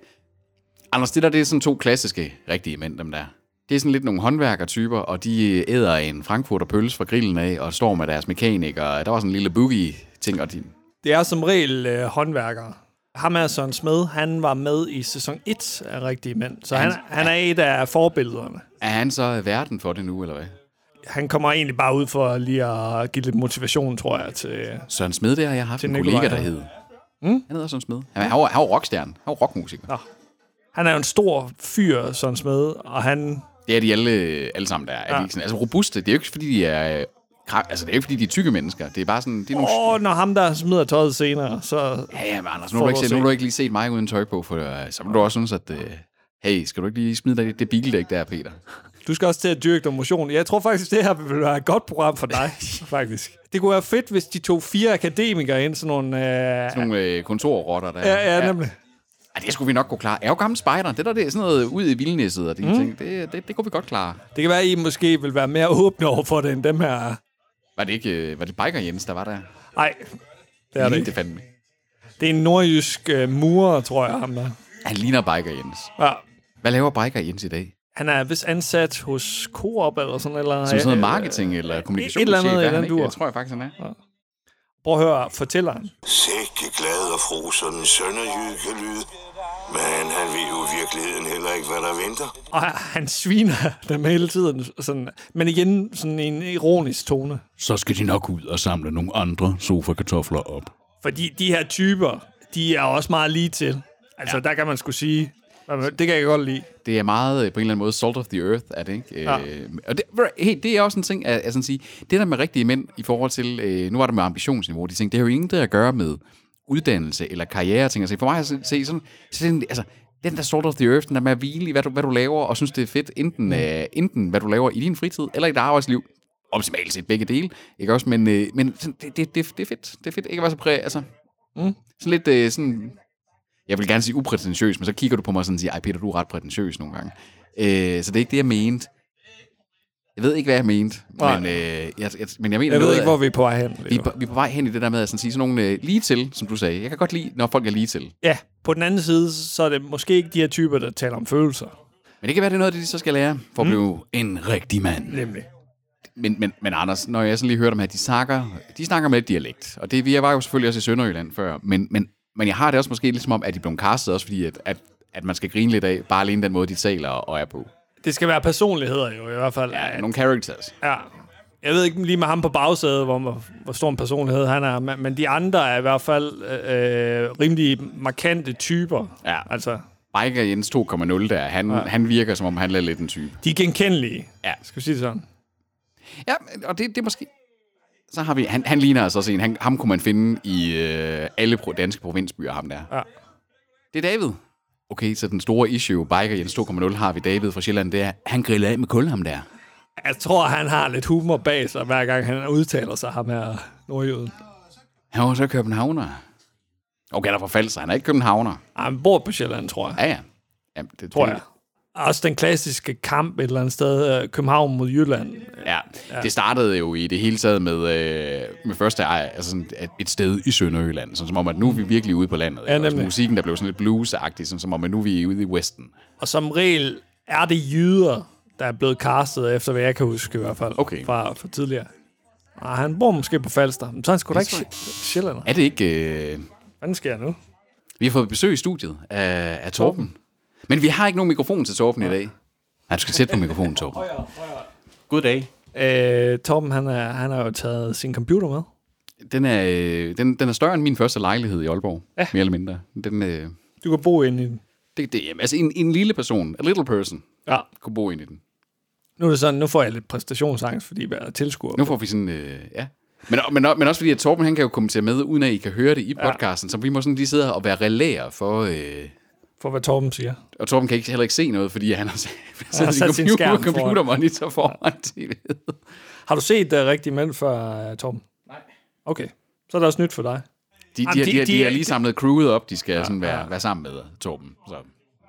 [SPEAKER 2] Anders, det der, det er sådan to klassiske rigtige mænd, dem der. Det er sådan lidt nogle håndværkertyper, og de æder en frankfurter pølse fra grillen af, og står med deres mekanik, og der var sådan en lille boogie-ting, og de...
[SPEAKER 1] Det er som regel øh, håndværkere. Ham er Søren Smed, han var med i sæson 1 af Rigtige Mænd, så han, han er et af forbillederne.
[SPEAKER 2] Er han så verden for det nu, eller hvad?
[SPEAKER 1] Han kommer egentlig bare ud for lige at give lidt motivation, tror jeg, til...
[SPEAKER 2] Søren Smed, der har jeg haft en
[SPEAKER 1] Nikolaj,
[SPEAKER 2] kollega, der hed. Mm? Han hedder Søren Smed. Han, han, var, han var rockstjerne. Han var rockmusiker.
[SPEAKER 1] Nå. Han er jo en stor fyr, Søren Smed, og han...
[SPEAKER 2] Det er de alle, alle sammen der. Er
[SPEAKER 1] Ja.
[SPEAKER 2] de ikke sådan, altså robuste, det er jo ikke fordi, de er... øh, kra- Altså, det er ikke fordi, de er tykke mennesker. Det er bare sådan... Det er nogle,
[SPEAKER 1] Åh, når ham der smider tøjet senere, så...
[SPEAKER 2] Ja, ja, men Anders, nu har, du ikke set, nu har du ikke lige set mig uden tøj på, for uh, så må du også synes, at... Uh, hey, skal du ikke lige smide det, det bildæk der, Peter? [LAUGHS]
[SPEAKER 1] Du skal også til at dyrke noget motion. Jeg tror faktisk, det her vil være et godt program for dig, [LAUGHS] faktisk. Det kunne være fedt, hvis de tog fire akademikere ind, sådan nogle... Øh...
[SPEAKER 2] Sådan nogle uh, kontorrotter der.
[SPEAKER 1] Ja, ja, nemlig.
[SPEAKER 2] Ja, det skulle vi nok kunne klare. Er jo gammel spejder. Det der, det er sådan noget ud i vildnæsset og de mm. ting. Det, det, det kunne vi godt klare.
[SPEAKER 1] Det kan være, at I måske vil være mere åbne over for det, end dem her.
[SPEAKER 2] Var det ikke... Uh, var det Biker Jens, der var der?
[SPEAKER 1] Nej, det er det
[SPEAKER 2] det
[SPEAKER 1] ikke.
[SPEAKER 2] fandme.
[SPEAKER 1] Det er en nordjysk uh, murer, tror jeg, ham der.
[SPEAKER 2] Han ligner Biker Jens.
[SPEAKER 1] Ja.
[SPEAKER 2] Hvad laver Biker Jens i dag?
[SPEAKER 1] Han er vist ansat hos Coop eller sådan eller
[SPEAKER 2] Som sådan noget
[SPEAKER 1] øh,
[SPEAKER 2] marketing eller
[SPEAKER 1] eller andet i
[SPEAKER 2] er han
[SPEAKER 1] den
[SPEAKER 2] ikke?
[SPEAKER 1] dur.
[SPEAKER 2] Jeg tror jeg faktisk, han er.
[SPEAKER 1] Prøv at høre fortælleren.
[SPEAKER 5] Sikke glad og fro, sådan en sønderjyde kan lyde. Men han ved jo i virkeligheden heller ikke, hvad der venter.
[SPEAKER 1] Og han sviner dem hele tiden. Sådan, men igen sådan en ironisk tone.
[SPEAKER 2] Så skal de nok ud og samle nogle andre sofa-kartofler op.
[SPEAKER 1] Fordi de her typer, de er også meget lige til. Altså, ja. der kan man skulle sige, det kan jeg godt lide.
[SPEAKER 2] det er meget øh, på en eller anden måde salt of the earth, er det ikke?
[SPEAKER 1] Ja.
[SPEAKER 2] Øh, og det, hey, det er også en ting, at, at sådan sige, det der med rigtige mænd i forhold til, øh, nu var det med ambitionsniveau, de ting, det har jo intet at gøre med uddannelse eller karriere, ting. Altså, for mig at se, sådan, så den, altså, den der salt of the earth, den der med at hvile i, hvad du, hvad du laver, og synes, det er fedt, enten, mm. øh, enten hvad du laver i din fritid, eller i dit arbejdsliv, optimalt set begge dele, ikke også? Men, øh, men sådan, det, det, det, det, er fedt. Det er fedt ikke at være så præ, altså, mm. sådan lidt øh, sådan, jeg vil gerne sige uprætentiøs, men så kigger du på mig og sådan siger, ej Peter, du er ret prætentiøs nogle gange. Øh, så det er ikke det, jeg mente. Jeg ved ikke, hvad jeg mente,
[SPEAKER 1] Nej.
[SPEAKER 2] men, øh, jeg, jeg, men jeg mener
[SPEAKER 1] Jeg ved
[SPEAKER 2] noget
[SPEAKER 1] ikke, hvor vi er på vej hen.
[SPEAKER 2] vi, er på, vi er på vej hen i det der med at sådan sige sådan nogle øh, lige til, som du sagde. Jeg kan godt lide, når folk er lige til.
[SPEAKER 1] Ja, på den anden side, så er det måske ikke de her typer, der taler om følelser.
[SPEAKER 2] Men det kan være, det er noget, det de så skal lære for at blive en rigtig mand.
[SPEAKER 1] Nemlig.
[SPEAKER 2] Men, men, men Anders, når jeg sådan lige hører dem her, de snakker, de snakker med et dialekt. Og det, vi var jo selvfølgelig også i Sønderjylland før. Men, men, men jeg har det også måske lidt som om, at de blev castet også, fordi at, at, at man skal grine lidt af, bare alene den måde, de taler og er på.
[SPEAKER 1] Det skal være personligheder jo, i hvert fald.
[SPEAKER 2] Ja, nogle characters.
[SPEAKER 1] Ja. Jeg ved ikke lige med ham på bagsædet, hvor, hvor stor en personlighed han er, men, men de andre er i hvert fald øh, rimelig markante typer.
[SPEAKER 2] Ja.
[SPEAKER 1] Altså,
[SPEAKER 2] Biker Jens 2.0 der, han, ja. han virker som om, han er lidt en type.
[SPEAKER 1] de er genkendelige.
[SPEAKER 2] Ja.
[SPEAKER 1] Skal vi sige det sådan?
[SPEAKER 2] Ja, og det, det er måske... Så har vi... Han, han ligner altså også en... Han, ham kunne man finde i øh, alle pro, danske provinsbyer, ham der.
[SPEAKER 1] Ja.
[SPEAKER 2] Det er David. Okay, så den store issue, Biker Jens 2.0, har vi David fra Sjælland, det er, han griller af med kul, ham der.
[SPEAKER 1] Jeg tror, han har lidt humor bag sig, hver gang han udtaler sig, ham her nordjyden.
[SPEAKER 2] Han var så københavner. Okay, han er fra Falster. Han er ikke københavner.
[SPEAKER 1] Ej, han bor på Sjælland, tror jeg.
[SPEAKER 2] Ja, ja. Jamen, det
[SPEAKER 1] Tror
[SPEAKER 2] det,
[SPEAKER 1] jeg. Også den klassiske kamp et eller andet sted, øh, København mod Jylland.
[SPEAKER 2] Ja, det startede jo i det hele taget med, øh, med første ej, altså sådan et, sted i Sønderjylland, sådan som om, at nu er vi virkelig ude på landet.
[SPEAKER 1] Ja, nemlig.
[SPEAKER 2] musikken, der blev sådan lidt blues-agtig, sådan som om, at nu er vi ude i Westen.
[SPEAKER 1] Og som regel er det jyder, der er blevet castet, efter hvad jeg kan huske i hvert fald,
[SPEAKER 2] Okay.
[SPEAKER 1] fra, fra tidligere. Og han bor måske på Falster, men så er han sgu da ikke
[SPEAKER 2] tror
[SPEAKER 1] Sj- sjællander.
[SPEAKER 2] Er det ikke... Øh...
[SPEAKER 1] Hvad sker nu?
[SPEAKER 2] Vi har fået besøg i studiet af, af Torben. Men vi har ikke nogen mikrofon til Torben i dag. Nej, du skal sætte på mikrofonen, Torben.
[SPEAKER 6] Goddag.
[SPEAKER 1] Øh, Torben, han, er, han har jo taget sin computer med.
[SPEAKER 2] Den er, øh, den, den er større end min første lejlighed i Aalborg, ja. mere eller mindre. Den, øh,
[SPEAKER 1] Du kan bo inde i den.
[SPEAKER 2] det, det, jamen, altså en, en lille person, a little person,
[SPEAKER 1] Ja.
[SPEAKER 2] kunne bo ind i den.
[SPEAKER 1] Nu er det sådan, nu får jeg lidt præstationsangst, fordi jeg er tilskuer.
[SPEAKER 2] Nu får vi sådan, øh, ja. Men, men, men også fordi, at Torben han kan jo kommentere med, uden at I kan høre det i podcasten, så vi må sådan lige sidde og være relæer for... Øh,
[SPEAKER 1] For hvad Torben siger.
[SPEAKER 2] og Torben kan ikke, heller ikke se noget, fordi han har [LAUGHS]
[SPEAKER 1] Han har
[SPEAKER 2] sat
[SPEAKER 1] sat
[SPEAKER 2] sin computer,
[SPEAKER 1] skærm foran.
[SPEAKER 2] computermonitor foran tv'et. [LAUGHS]
[SPEAKER 1] Har du set uh, rigtig mænd før, uh, Torben? Nej. Okay. Så er der også nyt for dig.
[SPEAKER 2] De, de,
[SPEAKER 1] Jamen,
[SPEAKER 2] de,
[SPEAKER 1] de-
[SPEAKER 2] de, de, har lige samlet crewet op, de skal ja, sådan være, være sammen med Torben. Så.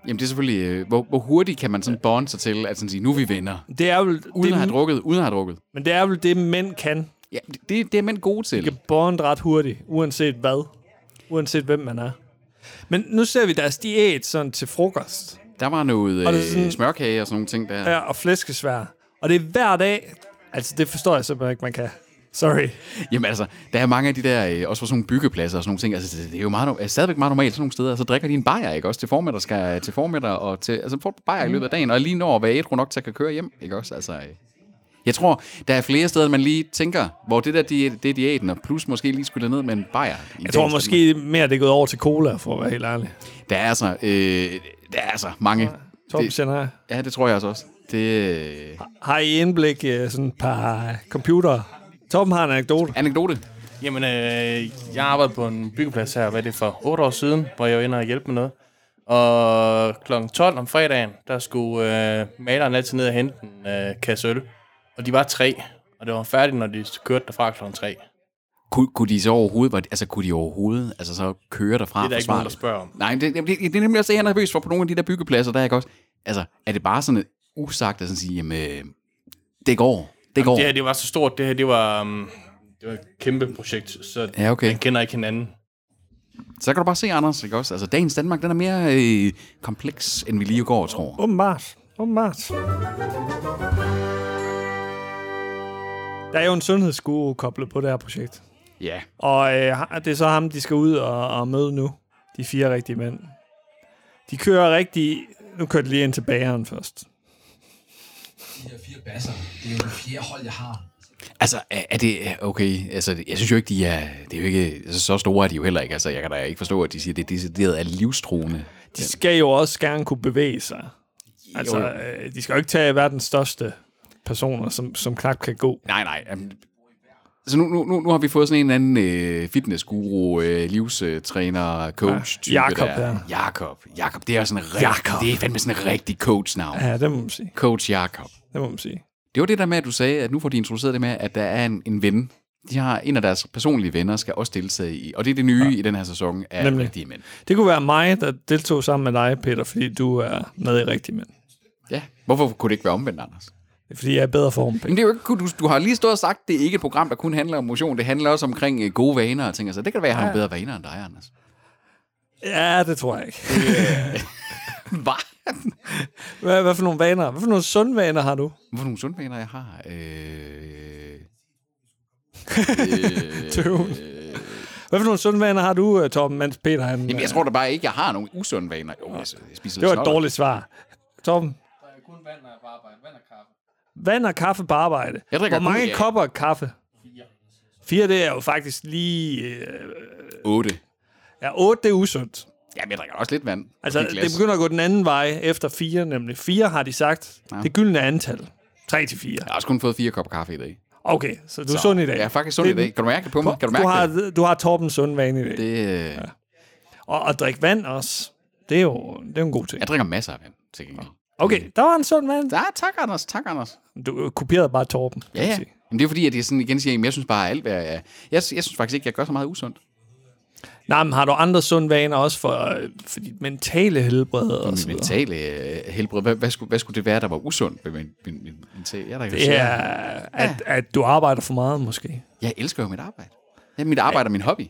[SPEAKER 2] Jamen det er selvfølgelig, øh, hvor, hvor hurtigt kan man sådan bonde sig til, at sådan sige, nu er vi venner.
[SPEAKER 1] Det er vel
[SPEAKER 2] Uden at have
[SPEAKER 1] det,
[SPEAKER 2] drukket, uden at have drukket.
[SPEAKER 1] men det er vel det, mænd kan.
[SPEAKER 2] Ja, det, det er mænd gode til.
[SPEAKER 1] De kan bonde ret hurtigt, uanset hvad. Uanset hvem man er. Men nu ser vi deres diæt sådan til frokost.
[SPEAKER 2] Der var noget
[SPEAKER 1] Og det
[SPEAKER 2] øh,
[SPEAKER 1] sådan-
[SPEAKER 2] smørkage og sådan nogle ting der.
[SPEAKER 1] Ja, og flæskesvær. Og det er hver dag. Altså, det forstår jeg simpelthen ikke, man kan. Sorry.
[SPEAKER 2] Jamen altså, der er mange af de der, øh, også på sådan nogle byggepladser og sådan nogle ting, altså det, det er jo meget, er stadigvæk meget normalt sådan nogle steder, så drikker de en bajer, ikke også, til formiddag, skal, til formiddag og til, altså får bajer i løbet af dagen, og lige når at være ædru nok til at kan køre hjem, ikke også, altså... øh. Jeg tror, der er flere steder, man lige tænker, hvor det der det er diæten, og plus måske lige skulle ned med en bajer.
[SPEAKER 1] Jeg tror måske mere, det er gået over til cola, for at være helt ærlig.
[SPEAKER 2] Der er altså, øh, der er altså mange.
[SPEAKER 1] Torben
[SPEAKER 2] Det,
[SPEAKER 1] nej.
[SPEAKER 2] ja, det tror jeg altså også. Det, øh,
[SPEAKER 1] Har I indblik i sådan et par computer? Torben har en anekdote.
[SPEAKER 2] anekdote.
[SPEAKER 6] Jamen, øh, jeg arbejdede på en byggeplads her, hvad er det for 8 år siden, hvor jeg var inde og hjælpe med noget. Og kl. 12 om fredagen, der skulle øh, maleren altid ned og hente en øh, kasse øl. Og de var tre, og det var færdigt, når de kørte derfra kl. 3.
[SPEAKER 2] Kunne, kunne de så overhovedet, var- altså kunne de overhovedet, altså så køre derfra
[SPEAKER 6] Det er der ikke nogen, der spørger om.
[SPEAKER 2] Nej, det, det, det, det er nemlig også det, jeg er nervøs for på nogle af de der byggepladser, der er ikke også. Altså, er det bare sådan et usagt at sådan sige, jamen, øh, det går, det går.
[SPEAKER 6] Det her, det var så stort. Det her, det var, um, det var et kæmpe projekt, så
[SPEAKER 2] Ja, okay.
[SPEAKER 6] man kender ikke hinanden.
[SPEAKER 2] Så kan du bare se, Anders, ikke også? Altså, dagens Danmark, den er mere øh, kompleks, end vi lige går tror.
[SPEAKER 1] Åbenbart. Åbenbart. Der er jo en sundhedsguru koblet på det her projekt.
[SPEAKER 2] Ja.
[SPEAKER 1] Og øh, det er så ham, de skal ud og, og møde nu. De fire rigtige mænd. De kører rigtig... Nu kører de lige ind til bageren først.
[SPEAKER 7] de her fire basser. Det er jo det fjerde hold, jeg har.
[SPEAKER 2] Altså, er, er det, okay, altså, jeg synes jo ikke, de er, det er jo ikke, altså, så store er de jo heller ikke. Altså, jeg kan da ikke forstå, at de siger, at det er decideret er livstruende.
[SPEAKER 1] De skal jo også gerne kunne bevæge sig. Altså,
[SPEAKER 2] Jo.
[SPEAKER 1] øh, de skal jo ikke tage verdens største personer, som, som knap kan gå.
[SPEAKER 2] Nej, nej. Um, så nu, nu, nu, har vi fået sådan en anden øh, fitnessguru, øh, livstræner, coach type
[SPEAKER 1] Jakob,
[SPEAKER 2] der.
[SPEAKER 1] ja.
[SPEAKER 2] Jakob. Jakob, det er sådan en rigtig, det er fandme sådan en rigtig coach-navn.
[SPEAKER 1] Ja, det må man sige.
[SPEAKER 2] Coach Jakob.
[SPEAKER 1] Det må man sige.
[SPEAKER 2] Det var det der med, at du sagde, at nu får de introduceret det med, at der er en, en ven. De har en af deres personlige venner, skal også deltage i. Og det er det nye ja. i den her sæson af
[SPEAKER 1] Nemlig.
[SPEAKER 2] Rigtige Mænd.
[SPEAKER 1] Det kunne være mig, der deltog sammen med dig, Peter, fordi du er med i rigtig mænd.
[SPEAKER 2] Ja. Hvorfor kunne det ikke være omvendt, Anders?
[SPEAKER 1] Det er fordi, jeg er i bedre form.
[SPEAKER 2] Men det er jo ikke, du, du har lige stået og sagt, at det er ikke et program, der kun handler om motion. Det handler også omkring øh, gode vaner og ting. Altså, det kan da være, at jeg har nogle bedre vaner end dig, Anders.
[SPEAKER 1] Ja, det tror jeg ikke. [LAUGHS]
[SPEAKER 2] Hvad?
[SPEAKER 1] Hvad, hvad for nogle vaner? Hvad for nogle sunde vaner har du?
[SPEAKER 2] Hvad for nogle sunde vaner, jeg har? Øh... [LAUGHS]
[SPEAKER 1] Tøven. Hvad for nogle sunde vaner har du, øh, Torben, mens Peter han...
[SPEAKER 2] Jamen, jeg tror da bare ikke, jeg har nogen usunde vaner. Jo, jeg, jeg spiser
[SPEAKER 1] det var et dårligt svar. Torben? Vand og kaffe på arbejde.
[SPEAKER 2] Jeg drikker
[SPEAKER 1] Hvor mange
[SPEAKER 2] ja.
[SPEAKER 1] kopper kaffe? Fire. Det er jo faktisk lige... Øh,
[SPEAKER 2] Otte.
[SPEAKER 1] ja, otte, det er usundt.
[SPEAKER 2] Jamen, jeg drikker også lidt vand.
[SPEAKER 1] Altså,
[SPEAKER 2] I
[SPEAKER 1] det begynder at gå den anden vej efter fire, nemlig. Fire har de sagt. Ja. Det gyldne antal. Tre til fire.
[SPEAKER 2] Jeg har også kun fået fire kopper kaffe i dag.
[SPEAKER 1] Okay, så du er sund i dag.
[SPEAKER 2] Jeg er faktisk sund i
[SPEAKER 1] Det-
[SPEAKER 2] dag. Kan du mærke det på mig? Kan du
[SPEAKER 1] du,
[SPEAKER 2] mærke
[SPEAKER 1] har,
[SPEAKER 2] det?
[SPEAKER 1] du har Torbens sunde vane i dag. Det.
[SPEAKER 2] øh,
[SPEAKER 1] Og at drikke vand også. Det er jo det er jo en god ting.
[SPEAKER 2] jeg drikker masser af vand, til gengæld.
[SPEAKER 1] Okay, der var en sund vand.
[SPEAKER 2] Ja, tak, Anders. Tak, Anders.
[SPEAKER 1] Du kopierede bare Torben.
[SPEAKER 2] Ja, ja. Men det er fordi, at jeg sådan igen siger, at jeg synes bare, at alt hvad jeg, jeg, jeg synes faktisk ikke, jeg gør så meget usundt.
[SPEAKER 1] Nej, men har du andre sunde vaner også for, øh, for dit mentale helbred og
[SPEAKER 2] Min mentale øh, helbred, hvad, hvad, skulle, hvad skulle det være, der var usundt ved min, min, min mentale? Jeg, er ikke
[SPEAKER 1] Det er, at, at du arbejder for meget, måske.
[SPEAKER 2] jeg elsker jo mit arbejde. Ja, mit arbejde er min hobby.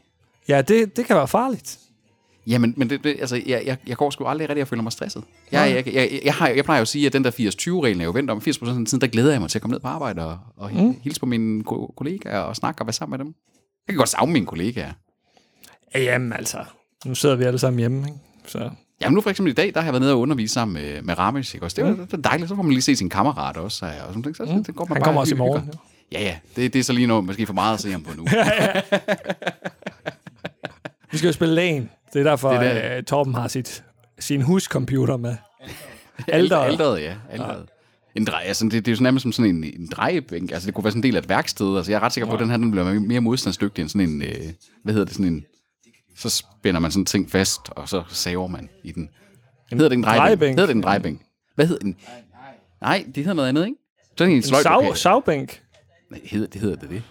[SPEAKER 1] Ja, det, det kan være farligt.
[SPEAKER 2] Jamen, men det, det, altså, jeg, jeg, jeg går sgu aldrig rigtig og føler mig stresset. Jeg, jeg, jeg, jeg, har, jeg plejer jo at sige, at den der 80-20-reglen er jo vendt om 80% af tiden, der glæder jeg mig til at komme ned på arbejde og, og mm. hilse på mine ko- kollegaer og snakke og være sammen med dem. Jeg kan godt savne mine kollegaer.
[SPEAKER 1] Ja, Jamen altså, nu sidder vi alle sammen hjemme, ikke? Så
[SPEAKER 2] Jamen nu for eksempel i dag, der har jeg været nede og undervise sammen med, med Ramesh, ikke også? Det var, det var dejligt, så får man lige se sin kammerat også, og sådan ting. Så, mm. det går man
[SPEAKER 1] han
[SPEAKER 2] bare
[SPEAKER 1] kommer også i morgen.
[SPEAKER 2] hygger. Ja, ja, det, det er så lige noget, måske for meget at se ham på nu. [LAUGHS]
[SPEAKER 1] Vi skal jo spille LAN. Det er derfor,
[SPEAKER 2] Det
[SPEAKER 1] det
[SPEAKER 2] er
[SPEAKER 1] uh, Torben har sit, sin huscomputer med. Alderet.
[SPEAKER 2] Alderet, ja. Alderet. En drej, altså, det, det er jo nærmest som sådan en, en drejebænk. Altså, det kunne være sådan en del af et værksted. Altså, jeg er ret sikker på, at den her den bliver mere modstandsdygtig end sådan en... Øh, hvad hedder det? Sådan en... Så spænder man sådan ting fast, og så saver man i den. Hedder det en drejebænk?
[SPEAKER 1] drejebænk?
[SPEAKER 2] Hedder det en drejebænk? Hvad hedder den? Nej, det hedder noget andet, ikke? Sådan en
[SPEAKER 1] En
[SPEAKER 2] sløjt
[SPEAKER 1] sav, savbænk.
[SPEAKER 2] Nej, hedder, det hedder det det.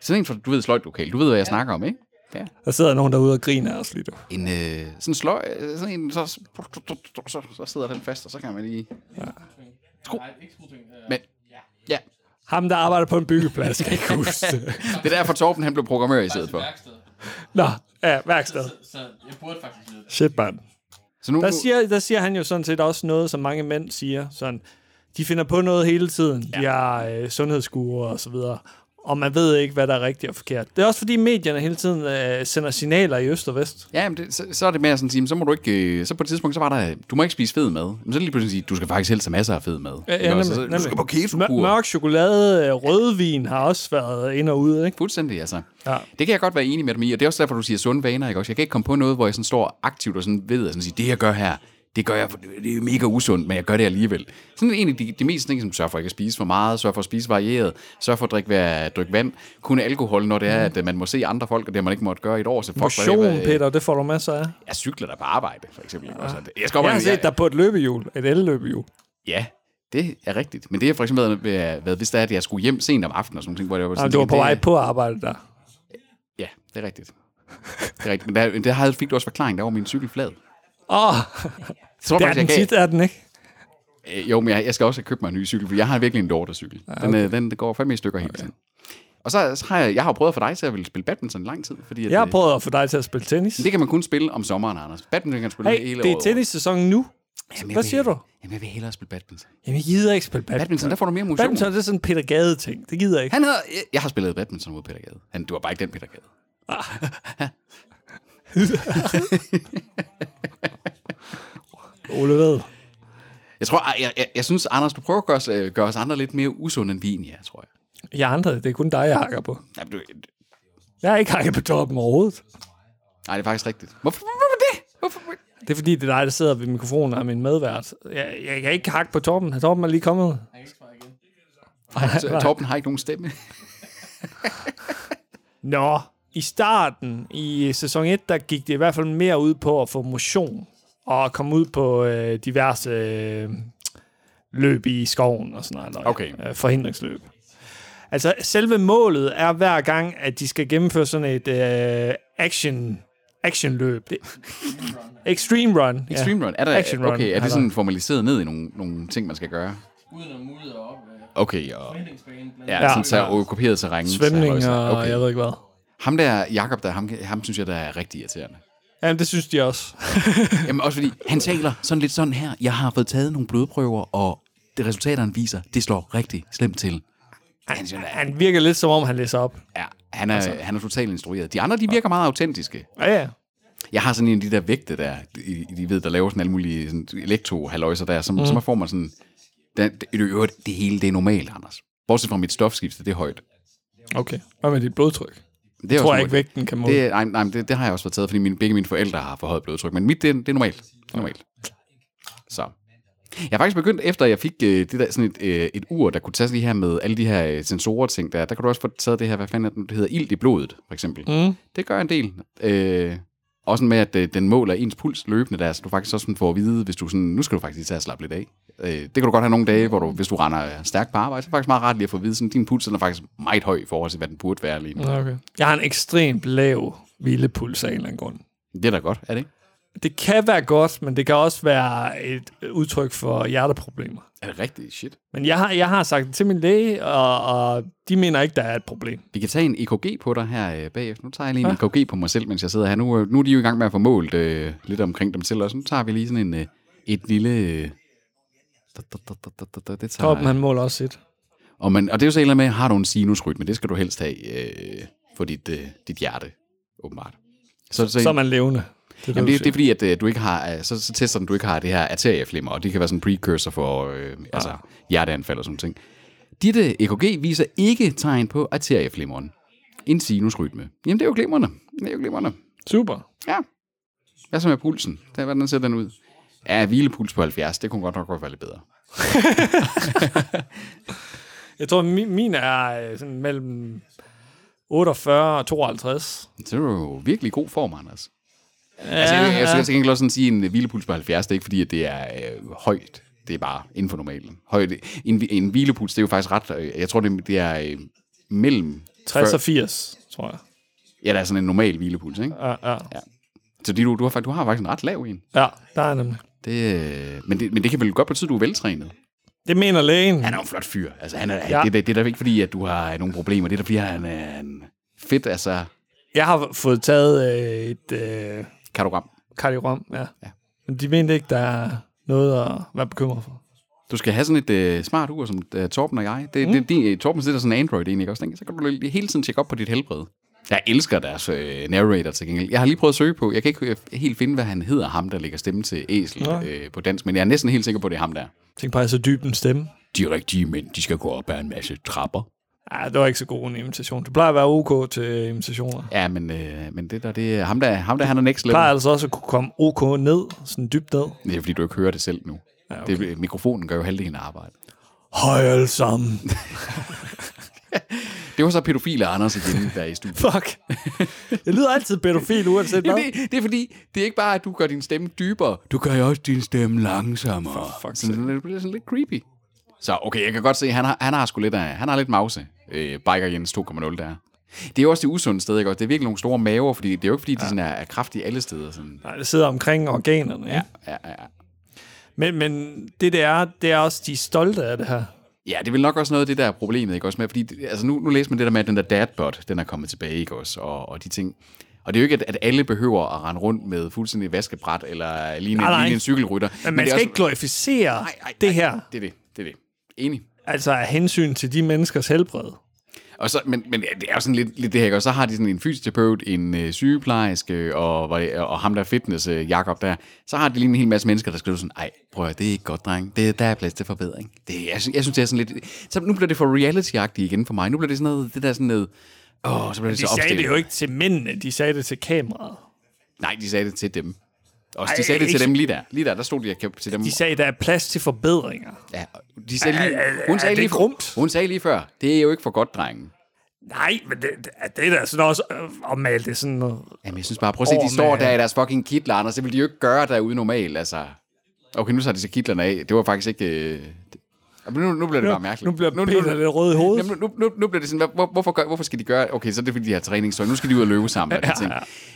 [SPEAKER 2] Sådan en for, du ved, sløjt lokal. Du ved, hvad jeg snakker om, ikke? Ja.
[SPEAKER 1] Der sidder nogen derude og griner os lige nu.
[SPEAKER 2] En øh, sådan sløj, øh, sådan en, så, så, så, så sidder den fast, og så kan man lige... Skru. Men, ja,
[SPEAKER 1] Ham, der arbejder på en byggeplads, kan ikke huske det. [LAUGHS]
[SPEAKER 2] det er derfor Torben han blev programmør i stedet for.
[SPEAKER 1] Nå, ja, værksted.
[SPEAKER 6] Så jeg burde faktisk vide det.
[SPEAKER 1] Shit, man.
[SPEAKER 2] Så nu,
[SPEAKER 1] Der siger, der siger han jo sådan set også noget, som mange mænd siger. Sådan, de finder på noget hele tiden. Ja. De har øh, sundhedsgure og så videre. Og man ved ikke, hvad der er rigtigt og forkert. Det er også fordi medierne hele tiden øh, sender signaler i øst og vest.
[SPEAKER 2] Ja, men det, så, så, er det mere sådan at sige, så må du ikke, øh, så på et tidspunkt, så var der, du må ikke spise fed mad. Men så lige pludselig sige, du skal faktisk helst have masser af fed mad.
[SPEAKER 1] Ja, ja,
[SPEAKER 2] også?
[SPEAKER 1] nemlig,
[SPEAKER 2] Så- du skal på
[SPEAKER 1] nemlig.
[SPEAKER 2] Keto
[SPEAKER 1] Mørk chokolade, øh, rødvin har også været ind og ude, ikke?
[SPEAKER 2] Fuldstændig, altså.
[SPEAKER 1] Ja.
[SPEAKER 2] Det kan jeg godt være enig med dem i, og det er også derfor, du siger sunde vaner, ikke også? Jeg kan ikke komme på noget, hvor jeg sådan står aktivt og sådan ved, at sådan sige, det jeg gør her, det gør jeg, det er mega usundt, men jeg gør det alligevel. Sådan en af de, de mest ting, som sørger for ikke at spise for meget, sørger for at spise varieret, sørger for at drikke, vær- drikke vand, kun alkohol, når det er, at øh, man må se andre folk, og det man ikke måtte gøre i et år. Så fuck,
[SPEAKER 1] Motion,
[SPEAKER 2] jeg,
[SPEAKER 1] Peter, det får du masser af.
[SPEAKER 2] jeg cykler der på arbejde, for eksempel. Ikke? Også, at jeg skal op,
[SPEAKER 1] Jeg har set dig på et løbehjul, et el-løbehjul.
[SPEAKER 2] Ja, det er rigtigt. Men det har for eksempel været, været, været hvis det er, at jeg skulle hjem sent om aftenen og sådan noget, hvor jeg var sådan,
[SPEAKER 1] Jamen, du var på
[SPEAKER 2] det-
[SPEAKER 1] vej på arbejde der.
[SPEAKER 2] Ja, det er rigtigt. Det er rigtigt. Men der, det havde, fik du også forklaring, der var min cykel flad.
[SPEAKER 1] Åh, oh,
[SPEAKER 2] tror
[SPEAKER 1] det er
[SPEAKER 2] faktisk,
[SPEAKER 1] den
[SPEAKER 2] jeg
[SPEAKER 1] tit, er den ikke?
[SPEAKER 2] øh, jo, men jeg, jeg skal også have købt mig en ny cykel, for jeg har virkelig en lortecykel. Ja, okay. den, øh, den går fandme i stykker hele tiden. Og så, så har jeg, jeg har jo prøvet at få dig til at ville spille badminton i lang tid, fordi at,
[SPEAKER 1] Jeg har
[SPEAKER 2] øh,
[SPEAKER 1] prøvet at få dig til at spille tennis.
[SPEAKER 2] det kan man kun spille om sommeren, Anders. Badminton kan spille
[SPEAKER 1] Hey,
[SPEAKER 2] hele
[SPEAKER 1] det er
[SPEAKER 2] året.
[SPEAKER 1] tennissæson nu.
[SPEAKER 2] Jamen,
[SPEAKER 1] Hvad
[SPEAKER 2] vil-
[SPEAKER 1] siger du?
[SPEAKER 2] Jamen, jeg vil hellere spille badminton.
[SPEAKER 1] Jamen, jeg gider ikke spille badminton.
[SPEAKER 2] Badminton, der får du mere motion.
[SPEAKER 1] Badminton, det er sådan en Peter Gade-ting. Det gider jeg ikke.
[SPEAKER 2] Han havde, jeg, jeg har spillet badminton mod Peter Gade. Han, du var bare ikke den Peter Gade. [LAUGHS] [LAUGHS]
[SPEAKER 1] Ole ved.
[SPEAKER 2] Jeg tror, jeg, jeg, jeg synes, Anders, du prøver at gøre os, øh, gøre os andre lidt mere usunde end vin, ja, tror jeg.
[SPEAKER 1] Jeg andre, det er kun dig, jeg hakker på.
[SPEAKER 2] Jamen, du,
[SPEAKER 1] Jeg har ikke hakket på toppen overhovedet.
[SPEAKER 2] nej, det er faktisk rigtigt. Hvorfor, hvorfor det? Hvorfor?
[SPEAKER 1] Det er fordi, det er dig, der sidder ved mikrofonen og er min medvært. Jeg, jeg kan ikke hakke på Torben. Torben er lige kommet.
[SPEAKER 2] Så Torben har ikke nogen stemme.
[SPEAKER 1] Nå, i starten, i sæson 1, der gik det i hvert fald mere ud på at få motion. Og komme ud på øh, diverse øh, løb i skoven og sådan noget.
[SPEAKER 2] Okay.
[SPEAKER 1] Øh, forhindringsløb. Altså, selve målet er hver gang, at de skal gennemføre sådan et øh, action, actionløb. Det, extreme run.
[SPEAKER 2] Extreme run. Er, der,
[SPEAKER 1] Action run.
[SPEAKER 2] okay, er
[SPEAKER 1] Er
[SPEAKER 2] det sådan formaliseret ned i nogle, nogle ting, man skal gøre?
[SPEAKER 6] Uden at mudre op. Øh,
[SPEAKER 2] Okay, og ja,
[SPEAKER 1] Ja.
[SPEAKER 2] sådan så okuperet terræn.
[SPEAKER 1] Svømning
[SPEAKER 2] så-
[SPEAKER 1] og
[SPEAKER 2] okay.
[SPEAKER 1] jeg ved ikke hvad.
[SPEAKER 2] Ham der, Jakob der, ham, ham synes jeg, der er rigtig irriterende.
[SPEAKER 1] Jamen, det synes de også. [LAUGHS]
[SPEAKER 2] Jamen også fordi, han taler sådan lidt sådan her. Jeg har fået taget nogle blodprøver, og det resultaterne viser, det slår rigtig slemt til. Han, han,
[SPEAKER 1] virker lidt som om, han læser op.
[SPEAKER 2] ja, han, er, altså. han er totalt instrueret. De andre, de virker meget autentiske.
[SPEAKER 1] Ja, ja.
[SPEAKER 2] Jeg har sådan en af de der vægte der, de, de ved, der laver sådan alle mulige sådan elektro der, som, mm. så får man sådan, det, det, det, det hele, det er normalt, Anders. Bortset fra mit stofskifte, det er højt.
[SPEAKER 1] Okay. Hvad med dit blodtryk?
[SPEAKER 2] Det er
[SPEAKER 1] tror
[SPEAKER 2] også
[SPEAKER 1] jeg ikke, vægten kan måle.
[SPEAKER 2] Det, nej, nej, det, det har jeg også fået taget, fordi mine, begge mine forældre har forhøjet blodtryk. Men mit, det, det er normalt. Det er normalt. Så. Jeg har faktisk begyndt, efter jeg fik øh, det der, sådan et, øh, et ur, der kunne tage lige her med alle de her øh, sensorer ting, der, der kan du også få taget det her, hvad fanden er det, det hedder, ilt i blodet, for eksempel.
[SPEAKER 1] Mm.
[SPEAKER 2] Det gør en del. Øh, også med, at øh, den måler ens puls løbende der, så du faktisk også sådan får at vide, hvis du sådan, nu skal du faktisk tage at slappe lidt af. Øh, det kan du godt have nogle dage, hvor du, hvis du render stærkt på arbejde, så er det faktisk meget rart lige at få at vide, sådan, din puls den er faktisk meget høj i forhold til, hvad den burde være lige nu.
[SPEAKER 1] Okay. Jeg har en ekstremt lav hvilepuls af en eller anden grund.
[SPEAKER 2] Det er da godt, er det ikke?
[SPEAKER 1] Det kan være godt, men det kan også være et udtryk for hjerteproblemer.
[SPEAKER 2] Er det rigtigt? Shit.
[SPEAKER 1] Men jeg har, jeg har sagt det til min læge, og, og de mener ikke, der er et problem.
[SPEAKER 2] Vi kan tage en EKG på dig her øh, bagefter. Nu tager jeg lige en EKG på mig selv, mens jeg sidder her. Nu, øh, nu er de jo i gang med at få målt øh, lidt omkring dem selv også. Nu tager vi lige sådan en, øh, et lille... Øh, det tager,
[SPEAKER 1] Torben, han måler også sit.
[SPEAKER 2] og, man, og det er jo så et eller med, har du en sinusrytme? Det skal du helst have øh, for dit, øh, dit hjerte, åbenbart. Så, så,
[SPEAKER 1] Så er man levende. Det er
[SPEAKER 2] Jamen, det, det er fordi, at øh, du ikke har, øh, så, så tester den, du ikke har det her arterieflimmer, og det kan være sådan en precursor for øh, altså, hjerteanfald og sådan ting. Ditte EKG viser ikke tegn på arterieflimmeren. En sinusrytme. Jamen, det er jo glimrende. Det er jo glimrende.
[SPEAKER 1] Super.
[SPEAKER 2] Ja. Hvad så med pulsen? Der, hvordan ser den ud? Ja, hvilepuls på 70, det kunne godt nok godt være lidt bedre. [LAUGHS]
[SPEAKER 1] Jeg tror, min, min er øh, sådan mellem 48 og 52.
[SPEAKER 2] Så er du jo virkelig god form, Anders. Ja, altså, jeg, jeg, jeg skal til gengæld også sådan sige, en hvilepuls på 70, det er ikke fordi, at det er øh, højt. Det er bare inden for normalen. Højt, en, en hvilepuls, det er jo faktisk ret... Øh, jeg tror, det, det er øh, mellem...
[SPEAKER 1] 60
[SPEAKER 2] før-
[SPEAKER 1] og 80, tror jeg.
[SPEAKER 2] Ja, der er sådan en normal hvilepuls, ikke?
[SPEAKER 1] Ja, ja.
[SPEAKER 2] Så det, du, du, har, du har faktisk en ret lav en.
[SPEAKER 1] ja der er nemlig.
[SPEAKER 2] Det, øh, men, det, men det kan vel godt betyde, at du er veltrænet.
[SPEAKER 1] Det mener lægen.
[SPEAKER 2] Han er jo en flot fyr. Altså, han er,
[SPEAKER 1] Ja.
[SPEAKER 2] ja. det, det, det er da ikke fordi, at du har nogle problemer. Det er da fordi, han er en fedt, altså,
[SPEAKER 1] Jeg har fået taget øh, et øh,
[SPEAKER 2] kardogram.
[SPEAKER 1] kardiogram, ja.
[SPEAKER 2] Ja.
[SPEAKER 1] Men de mente ikke, der er noget at være bekymret for.
[SPEAKER 2] Du skal have sådan et øh, smart ur, som øh, Torben og jeg. Det, mm. det, det, Torben sætter sådan en Android egentlig, ikke også? Så kan du hele tiden tjekke op på dit helbred. Jeg elsker deres øh, narrator til gengæld. Jeg har lige prøvet at søge på, jeg kan ikke øh, helt finde, hvad han hedder, ham der lægger stemme til æsel øh, på dansk, men jeg er næsten helt sikker på, at det er ham der.
[SPEAKER 1] Tænk bare, så dyb en stemme.
[SPEAKER 2] De rigtige mænd, de skal gå op ad en masse trapper.
[SPEAKER 1] Ja, det var ikke så god en imitation. Du plejer at være ok til imitationer.
[SPEAKER 2] Ja, men, øh, men det der, det er ham der, ham der, han er next level.
[SPEAKER 1] plejer altså også at kunne komme ok ned, sådan dybt ned.
[SPEAKER 2] Det er fordi, du ikke hører det selv nu.
[SPEAKER 1] Ja, okay.
[SPEAKER 2] det, mikrofonen gør jo halvdelen af arbejdet.
[SPEAKER 1] Hej alle sammen. [LAUGHS]
[SPEAKER 2] Det var så pædofile Anders igen, der er i studiet. [LAUGHS]
[SPEAKER 1] Fuck. Jeg lyder altid pædofil, uanset hvad.
[SPEAKER 2] Jamen, det, det er fordi, det er ikke bare, at du gør din stemme dybere. Du gør jo også din stemme langsommere.
[SPEAKER 1] For fuck's
[SPEAKER 2] sådan, det bliver sådan lidt creepy. Så okay, jeg kan godt se, at han har, han har sgu lidt af, han har lidt mause. Øh, Biker Jens 2.0 der. Det er jo også det usunde sted, ikke? også? Det er virkelig nogle store maver, fordi det er jo ikke, fordi de sådan er, er kraftige alle steder. Sådan.
[SPEAKER 1] Nej, det sidder omkring organerne.
[SPEAKER 2] Ja,
[SPEAKER 1] Ja.
[SPEAKER 2] ja, ja, ja.
[SPEAKER 1] Men, men det, det er, det er også, de er stolte af det her.
[SPEAKER 2] Ja, det er vel nok også noget af det, der er problemet, ikke også med, fordi det- altså nu, nu læser man det der med, at den der dadbot, den er kommet tilbage, ikke også, og, og de ting. Og det er jo ikke, at, at alle behøver at rende rundt med fuldstændig vaskebræt, eller ligne,
[SPEAKER 1] Nej, nej.
[SPEAKER 2] ligne en cykelrytter.
[SPEAKER 1] Men man
[SPEAKER 2] det er
[SPEAKER 1] skal
[SPEAKER 2] også-
[SPEAKER 1] ikke glorificere
[SPEAKER 2] Nej, nej,
[SPEAKER 1] det
[SPEAKER 2] nej,
[SPEAKER 1] her.
[SPEAKER 2] Det er det, det er det. Enig.
[SPEAKER 1] Altså af hensyn til de menneskers helbred.
[SPEAKER 2] Og så, men, men det er jo sådan lidt, lidt det her, og så har de sådan en fysioterapeut, en øh, sygeplejerske, og, og ham der fitness, øh, Jakob der. Så har de lige en hel masse mennesker, der skriver sådan, ej, prøv at, det er ikke godt, dreng. Det, der er plads til forbedring. Det, jeg, synes, jeg synes, det er sådan lidt... Så nu bliver det for reality-agtigt igen for mig. Nu bliver det sådan noget, det der sådan noget... Åh, så bliver det
[SPEAKER 1] De
[SPEAKER 2] så
[SPEAKER 1] sagde
[SPEAKER 2] opstillet.
[SPEAKER 1] det jo ikke til mændene, de sagde det til kameraet.
[SPEAKER 2] Nej, de sagde det til dem.
[SPEAKER 1] Ej,
[SPEAKER 2] de sagde det til dem lige der. Lige der, der stod de og til dem.
[SPEAKER 1] De sagde, der er plads til forbedringer.
[SPEAKER 2] ja, de sagde lige, hun, sagde lige,
[SPEAKER 1] grumt?
[SPEAKER 2] hun sagde lige før, det er jo ikke for godt, drengen.
[SPEAKER 1] Nej, men det, det, er da sådan også øh, at male det sådan noget.
[SPEAKER 2] Jamen, jeg synes bare, prøv at se, de står der i deres fucking kitler, Anders. Det ville de jo ikke gøre derude normalt, altså. Okay, nu tager de så kitlerne af. Det var faktisk ikke... Øh... det- Men nu, nu bliver det bare mærkeligt.
[SPEAKER 1] Nu bliver
[SPEAKER 2] nu,
[SPEAKER 1] Peter lidt rød i hovedet.
[SPEAKER 2] Jamen, nu, nu, nu bliver det sådan, hvor, hvor- hvorfor, gør, hvorfor skal de gøre... Okay, så er det fordi, de har træningstøj. Nu skal de ud og løbe sammen. Og de ting.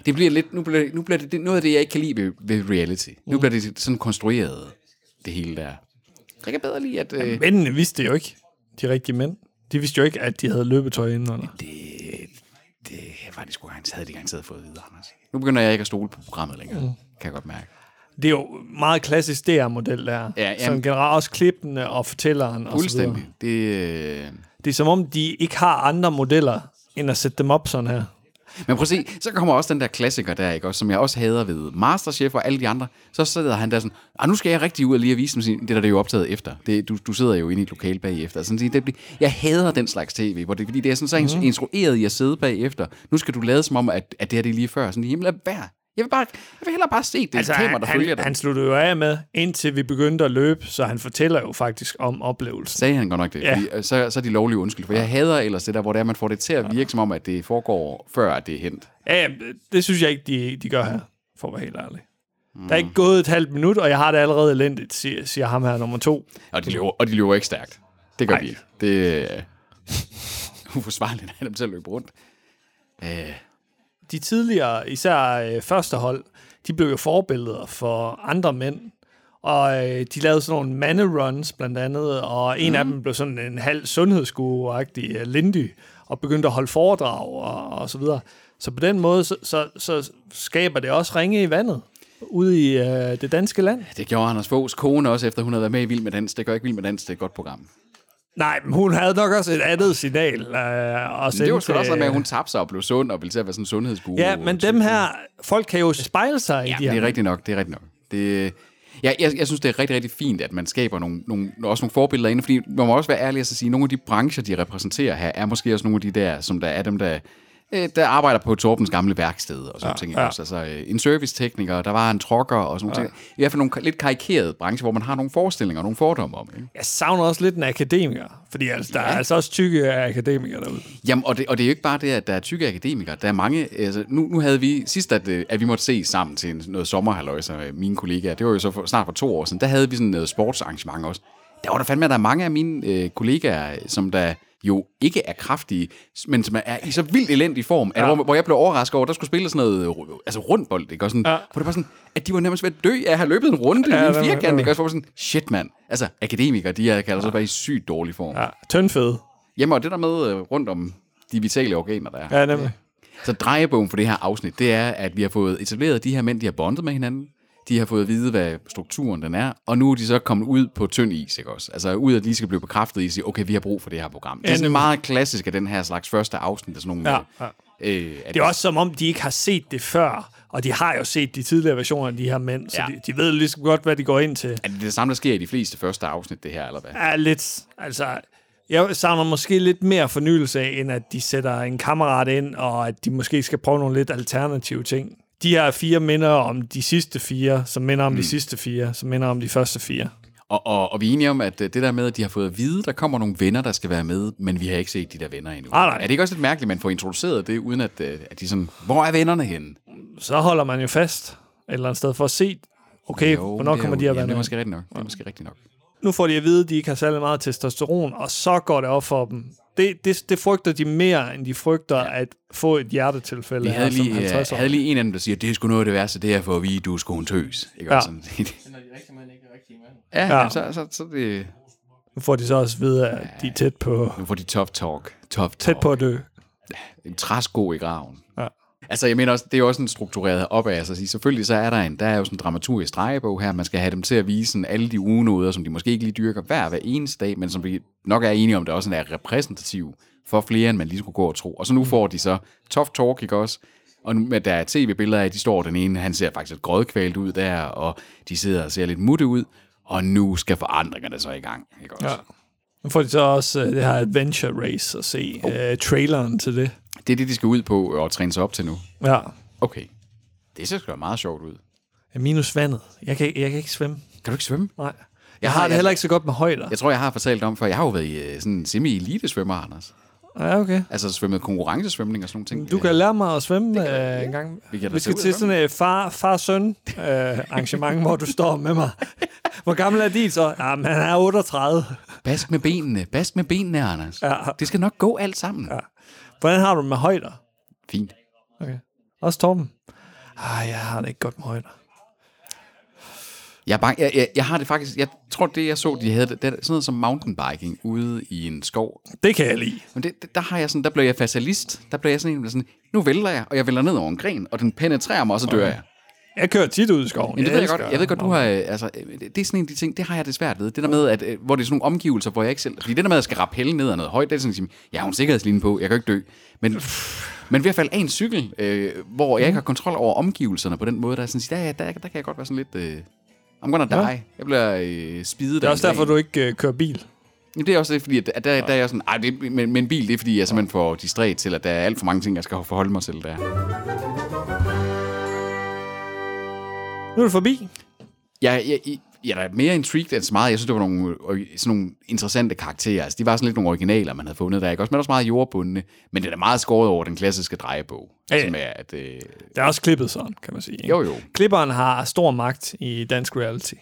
[SPEAKER 2] Det bliver lidt... Nu bliver, nu bliver det, det noget af det, jeg ikke kan lide ved, ved reality. Nu bliver det sådan konstrueret, det hele der. Jeg kan bedre lide, at... Øh,
[SPEAKER 1] Mændene vidste det jo ikke, de rigtige mænd. De vidste jo ikke, at de havde løbetøj indenunder.
[SPEAKER 2] det, det var de sgu garanteret, havde de garanteret fået at vide, Anders. Nu begynder jeg ikke at stole på programmet længere. Kan jeg godt mærke.
[SPEAKER 1] Det er jo meget klassisk DR-model der.
[SPEAKER 2] Ja,
[SPEAKER 1] Ja,
[SPEAKER 2] jamen-
[SPEAKER 1] Som generelt også klippene og fortælleren og så videre.
[SPEAKER 2] Det, øh...
[SPEAKER 1] Det er som om, de ikke har andre modeller, end at sætte dem op sådan her.
[SPEAKER 2] Men prøv at se, så kommer også den der klassiker der, ikke? Også, som jeg også hader ved Masterchef og alle de andre. Så sidder han der sådan, ah, nu skal jeg rigtig ud og lige at vise dem, sin- det der det er jo optaget efter. Det, du, du sidder jo inde i et lokal bagefter. Sådan, det, bliver, jeg hader den slags tv, hvor det, fordi det er sådan, så mm. instrueret i at sidde bagefter. Nu skal du lade som om, at, at det her det er lige før. Sådan, jamen lad være. Jeg vil, bare, jeg vil hellere bare se det altså, kamera, der
[SPEAKER 1] han,
[SPEAKER 2] følger dig.
[SPEAKER 1] han sluttede jo af med, indtil vi begyndte at løbe, så han fortæller jo faktisk om oplevelsen.
[SPEAKER 2] Sagde han godt nok det,
[SPEAKER 1] Ja.
[SPEAKER 2] fordi, øh, så, så er de lovlige undskyld. For jeg hader ellers det der, hvor det er, man får det til at virke som om, at det foregår før, at det er hent.
[SPEAKER 1] Ja, det, det synes jeg ikke, de, de gør her, for at være helt ærlig. Mm. Der er ikke gået et halvt minut, og jeg har det allerede elendigt, siger, siger ham her nummer to.
[SPEAKER 2] Og de løber, og de løber ikke stærkt. Det gør
[SPEAKER 1] Ej.
[SPEAKER 2] de ikke. Det er [LAUGHS] uforsvarligt, at de selv løber rundt. Øh,
[SPEAKER 1] de tidligere, især øh, første hold, de blev jo forbilleder for andre mænd. Og øh, de lavede sådan nogle manderuns blandt andet, og en mm. af dem blev sådan en halv sundhedsguru-agtig øh, Lindy, og begyndte at holde foredrag og, og så videre. Så på den måde, så, så, så skaber det også ringe i vandet ude i øh, det danske land.
[SPEAKER 2] Det gjorde Anders Foghs kone også, efter hun havde været med i Vild med Dans. Det gør ikke Vild med Dans, det er et godt program.
[SPEAKER 1] Nej, men hun havde nok også et andet signal. Øh, at sende
[SPEAKER 2] det var sgu også noget med, at hun tabte sig og blev sund og ville til at være sådan en sundhedsguru.
[SPEAKER 1] Ja, men dem her, folk kan jo spejle sig i
[SPEAKER 2] Ja,
[SPEAKER 1] de her.
[SPEAKER 2] det er rigtigt nok, det er rigtigt nok. Det, ja, jeg, jeg synes, det er rigtig, rigtig fint, at man skaber nogle, nogle, også nogle forbilleder inde, fordi man må også være ærlig og så sige, at nogle af de brancher, de repræsenterer her, er måske også nogle af de der, som der er dem, der, øh, der arbejder på Torbens gamle værksted og sådan ja, ting.
[SPEAKER 1] ja.
[SPEAKER 2] Også. Altså, øh, en servicetekniker, der var en trokker og sådan nogle ting. I hvert fald nogle lidt karikerede brancher, hvor man har nogle forestillinger og nogle fordomme om. Ikke?
[SPEAKER 1] Jeg savner også lidt en akademiker, fordi altså, der er altså også tykke akademikere derude.
[SPEAKER 2] Jamen, og det, og det er jo ikke bare det, at der er tykke akademikere. Der er mange... Altså, nu, nu havde vi sidst, at, øh, at vi måtte se sammen til noget sommerhalvøjse med mine kollegaer. Det var jo så for, snart for to år siden. Der havde vi sådan noget sportsarrangement også. Der var der fandme, at der er mange af mine øh, kollegaer, som der jo ikke er kraftige, men som er i så vildt elendig form, ja. at, hvor, hvor jeg blev overrasket over, der skulle spille sådan noget øh, altså rundbold, ikke? Og sådan, ja.
[SPEAKER 1] Ja.
[SPEAKER 2] Hvor det var sådan, at de var nærmest ved at dø af at have løbet en runde ja, i
[SPEAKER 1] Ja,
[SPEAKER 2] en
[SPEAKER 1] det var-
[SPEAKER 2] firkant, ikke? Og så var sådan, shit mand, altså akademikere, de er kalder sig bare i sygt dårlig form. Ja.
[SPEAKER 1] Ja, tyndfed.
[SPEAKER 2] Jamen, og det der med øh, rundt om de vitale organer, der er.
[SPEAKER 1] Ja, nemlig.
[SPEAKER 2] Så drejebogen for det her afsnit, det er, at vi har fået etableret de her mænd, de har bondet med hinanden. De har fået at vide, hvad strukturen den er, og nu er de så kommet ud på tynd is, ikke også? Altså ud at lige skal blive bekræftet i at sige, okay, vi har brug for det her program. Det er sådan meget klassisk af den her slags første afsnit af sådan nogle...
[SPEAKER 1] Ja, ja.
[SPEAKER 2] Øh,
[SPEAKER 1] Det er også som om, de ikke har set det før, og de har jo set de tidligere versioner af de her mænd, så
[SPEAKER 2] Ja.
[SPEAKER 1] de, de ved ligesom godt, hvad de går ind til.
[SPEAKER 2] er det det samme, der sker i de fleste første afsnit, det her, eller hvad?
[SPEAKER 1] er lidt, altså, jeg savner måske lidt mere fornyelse af, end at de sætter en kammerat ind, og at de måske skal prøve nogle lidt alternative ting. De her fire minder om de sidste fire, som minder om mm. de sidste fire, som minder om de første fire.
[SPEAKER 2] Og, og, og vi er enige om, at øh, det der med, at de har fået at vide, der kommer nogle venner, der skal være med, men vi har ikke set de der venner endnu.
[SPEAKER 1] Nej, nej.
[SPEAKER 2] Er det ikke også lidt mærkeligt, at man får introduceret det, uden at, øh, at de sådan, hvor er vennerne henne?
[SPEAKER 1] Så holder man jo fast et eller andet sted for at se, okay, jo, hvornår
[SPEAKER 2] er
[SPEAKER 1] kommer
[SPEAKER 2] jo-
[SPEAKER 1] de her
[SPEAKER 2] jamen, Det er
[SPEAKER 1] venner?
[SPEAKER 2] måske rigtigt nok. Det er måske rigtigt nok.
[SPEAKER 1] Nu får de at vide, at de ikke har særlig meget testosteron, og så går det op for dem. Det, det, det frygter de mere, end de frygter ja. at få et hjertetilfælde her
[SPEAKER 2] havde
[SPEAKER 1] som
[SPEAKER 2] lige,
[SPEAKER 1] 50
[SPEAKER 2] øh,
[SPEAKER 1] år.
[SPEAKER 2] havde lige en af dem, der siger, det er sgu noget af det værste, det er for at vide, du er sgu en tøs. Ikke?
[SPEAKER 1] Ja.
[SPEAKER 2] Og Sådan, [LAUGHS]
[SPEAKER 6] Når de rigtige mænd ikke er rigtige mænd.
[SPEAKER 2] ja,
[SPEAKER 1] Ja.
[SPEAKER 2] ja. Så, så, så det,
[SPEAKER 1] Nu får de så også at vide, at de er tæt på,
[SPEAKER 2] nu får de tough talk. Tough talk.
[SPEAKER 1] tæt på at dø.
[SPEAKER 2] En træsko i graven.
[SPEAKER 1] Ja.
[SPEAKER 2] Altså, jeg mener også, det er jo også en struktureret opad. Altså, selvfølgelig så er der en, der er jo sådan en dramaturgisk drejebog her. Man skal have dem til at vise sådan alle de ugenoder, som de måske ikke lige dyrker hver hver eneste dag, men som vi nok er enige om, der også er repræsentativ for flere, end man lige skulle gå og tro. Og så nu får de så tough talk, ikke også? Og nu, der er tv-billeder af, de står den ene, han ser faktisk grødkvalt ud der, og de sidder og ser lidt mutte ud, og nu skal forandringerne så i gang, ikke også?
[SPEAKER 1] Ja. Nu får de så også uh, det her Adventure Race at se uh, traileren til det.
[SPEAKER 2] Det er det, de skal ud på og træne sig op til nu.
[SPEAKER 1] Ja.
[SPEAKER 2] Okay. Det ser sgu da meget sjovt ud.
[SPEAKER 1] Minus vandet. Jeg kan, jeg kan ikke svømme.
[SPEAKER 2] Kan du ikke svømme?
[SPEAKER 1] Nej. Jeg, har det heller ikke så godt med højder.
[SPEAKER 2] Jeg tror, jeg har fortalt om før. Jeg har jo været i øh, sådan en semi-elite-svømmer, Anders.
[SPEAKER 1] Ja, okay.
[SPEAKER 2] Altså svømmet konkurrencesvømning og sådan nogle ting.
[SPEAKER 1] Du kan lære mig at svømme uh, en gang.
[SPEAKER 2] Vi kan
[SPEAKER 1] Vi skal til sådan et far, far-søn uh, arrangement, hvor du står med mig. [LAUGHS] Hvor gammel er din så? Ja, men han er 38.
[SPEAKER 2] Bask med benene. Bask med benene, Anders.
[SPEAKER 1] Ja.
[SPEAKER 2] Det skal nok gå alt sammen. Ja.
[SPEAKER 1] Hvordan har du det med højder?
[SPEAKER 2] Fint.
[SPEAKER 1] Okay. Også Torben? Ah, jeg har det ikke godt med højder.
[SPEAKER 2] Jeg, er bange, jeg, jeg, jeg har det faktisk... Jeg tror, det jeg så, de havde, det, det er sådan noget som mountainbiking ude i en skov.
[SPEAKER 1] Det kan jeg lide.
[SPEAKER 2] Men det, det, der har jeg sådan, der blev jeg fatalist. Der blev jeg sådan en, sådan, nu vælter jeg, og jeg vælter ned over en gren, og den penetrerer mig, og så dør jeg.
[SPEAKER 1] Jeg kører tit ud i skoven.
[SPEAKER 2] Men det ved jeg godt. Jeg ved godt, du har... øh, Altså, øh, det er sådan en af de ting, det har jeg det svært ved. Det der med, at, øh, hvor det er sådan nogle omgivelser, hvor jeg ikke selv... Fordi det der med, at jeg skal rappelle ned ad noget højt, det er sådan, at jeg har en sikkerhedslinje på, jeg kan ikke dø. Men, men at falde af en cykel, øh, hvor jeg ikke har kontrol over omgivelserne på den måde, der er sådan, der, der, der, der kan jeg godt være sådan lidt... Øh, I'm gonna die.
[SPEAKER 1] Ja.
[SPEAKER 2] Jeg bliver øh, spidet
[SPEAKER 1] Det er også derfor, du ikke øh, kører bil.
[SPEAKER 2] Jamen, det er også det, fordi at, at der, der er jeg sådan, ej, det, men, men bil, det er fordi, jeg simpelthen får distræt til, at der er alt for mange ting, jeg skal forholde mig til der.
[SPEAKER 1] Nu er det forbi.
[SPEAKER 2] Jeg, jeg, jeg, jeg er mere intrigued end så meget. Jeg synes, det var nogle, øh, sådan nogle interessante karakterer. Altså, de var sådan lidt nogle originaler, man havde fundet der. Ikke? Også, men også meget jordbundne. Men det er meget skåret over den klassiske drejebog.
[SPEAKER 1] Ja, ja.
[SPEAKER 2] Som er, at, øh,
[SPEAKER 1] Det er også klippet sådan, kan man sige. ikke?
[SPEAKER 2] jo, jo.
[SPEAKER 1] Klipperen har stor magt i dansk reality.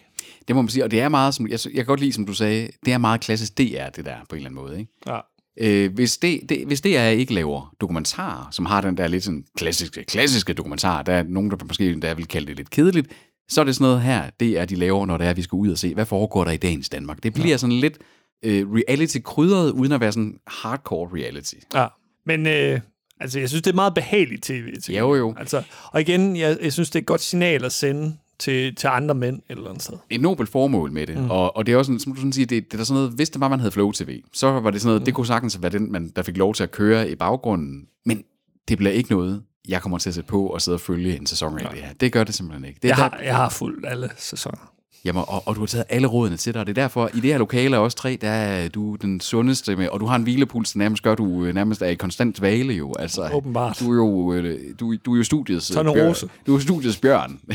[SPEAKER 2] Det må man sige. Og det er meget, som, jeg, jeg kan godt lide, som du sagde, det er meget klassisk DR, det der, på en eller anden måde. Ikke?
[SPEAKER 1] Ja.
[SPEAKER 2] Øh, hvis, det, det, hvis det er ikke laver dokumentarer, som har den der lidt sådan klassiske, klassiske dokumentar, der er nogen, der måske der vil kalde det lidt kedeligt, så er det sådan noget her, det er de laver, når det er, vi skal ud og se, hvad foregår der i dagens Danmark. Det bliver ja. sådan lidt øh, reality-krydret, uden at være sådan hardcore reality.
[SPEAKER 1] Ja. Men øh, altså, jeg synes, det er meget behageligt tv. til
[SPEAKER 2] Jo, jo.
[SPEAKER 1] Altså, og igen, jeg, jeg synes, det er et godt signal at sende til, til andre mænd et eller andet sted.
[SPEAKER 2] et nobelt formål med det. Mm. Og, og det er også sådan, som du sådan siger, det, det er sådan noget, hvis det var, man havde Flow TV, så var det sådan noget, mm. det kunne sagtens være den, man, der fik lov til at køre i baggrunden. Men det bliver ikke noget, jeg kommer til at sætte på og sidde og følge en sæson af det her. Det gør det simpelthen ikke. Det
[SPEAKER 1] Jeg
[SPEAKER 2] der,
[SPEAKER 1] har, jeg har fulgt alle sæsoner.
[SPEAKER 2] Jamen, og, og, du har taget alle rådene til dig, og det er derfor, i det her lokale også tre, der er du den sundeste med, og du har en hvilepuls, der nærmest gør, du øh, nærmest er i konstant dvale jo. Altså,
[SPEAKER 1] Åbenbart.
[SPEAKER 2] Du er jo, øh, du, du er jo studiets øh,
[SPEAKER 1] Tornerose.
[SPEAKER 2] bjørn. Du er studiets bjørn. [LAUGHS]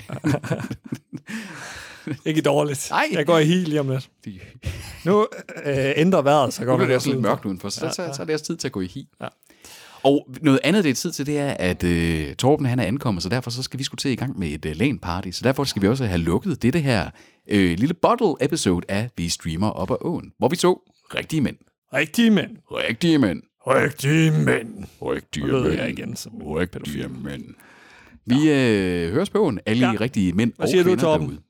[SPEAKER 1] Ikke dårligt.
[SPEAKER 2] Nej.
[SPEAKER 1] Jeg går i heel lige om lidt. Nu øh, ændrer vejret, så går
[SPEAKER 2] Nu
[SPEAKER 1] det
[SPEAKER 2] det også lidt mørkt udenfor, så, så, så er det også tid til at gå i hi. Ja. Og noget andet, det er tid til, det er, at øh, Torben han er ankommet, så derfor så skal vi skulle til i gang med et øh, LAN-party. Så derfor skal vi også have lukket det her øh, lille bottle-episode af Vi Streamer op ad åen, hvor vi så rigtige mænd.
[SPEAKER 1] Rigtige mænd.
[SPEAKER 2] Rigtige mænd.
[SPEAKER 1] Rigtige mænd.
[SPEAKER 2] Rigtige mænd.
[SPEAKER 1] jeg igen som
[SPEAKER 2] Rigtige mænd. Vi øh, høres på åen, alle Ja. rigtige mænd
[SPEAKER 1] Hvad
[SPEAKER 2] og
[SPEAKER 1] siger du,
[SPEAKER 2] kvinder
[SPEAKER 1] Torben?
[SPEAKER 2] derude.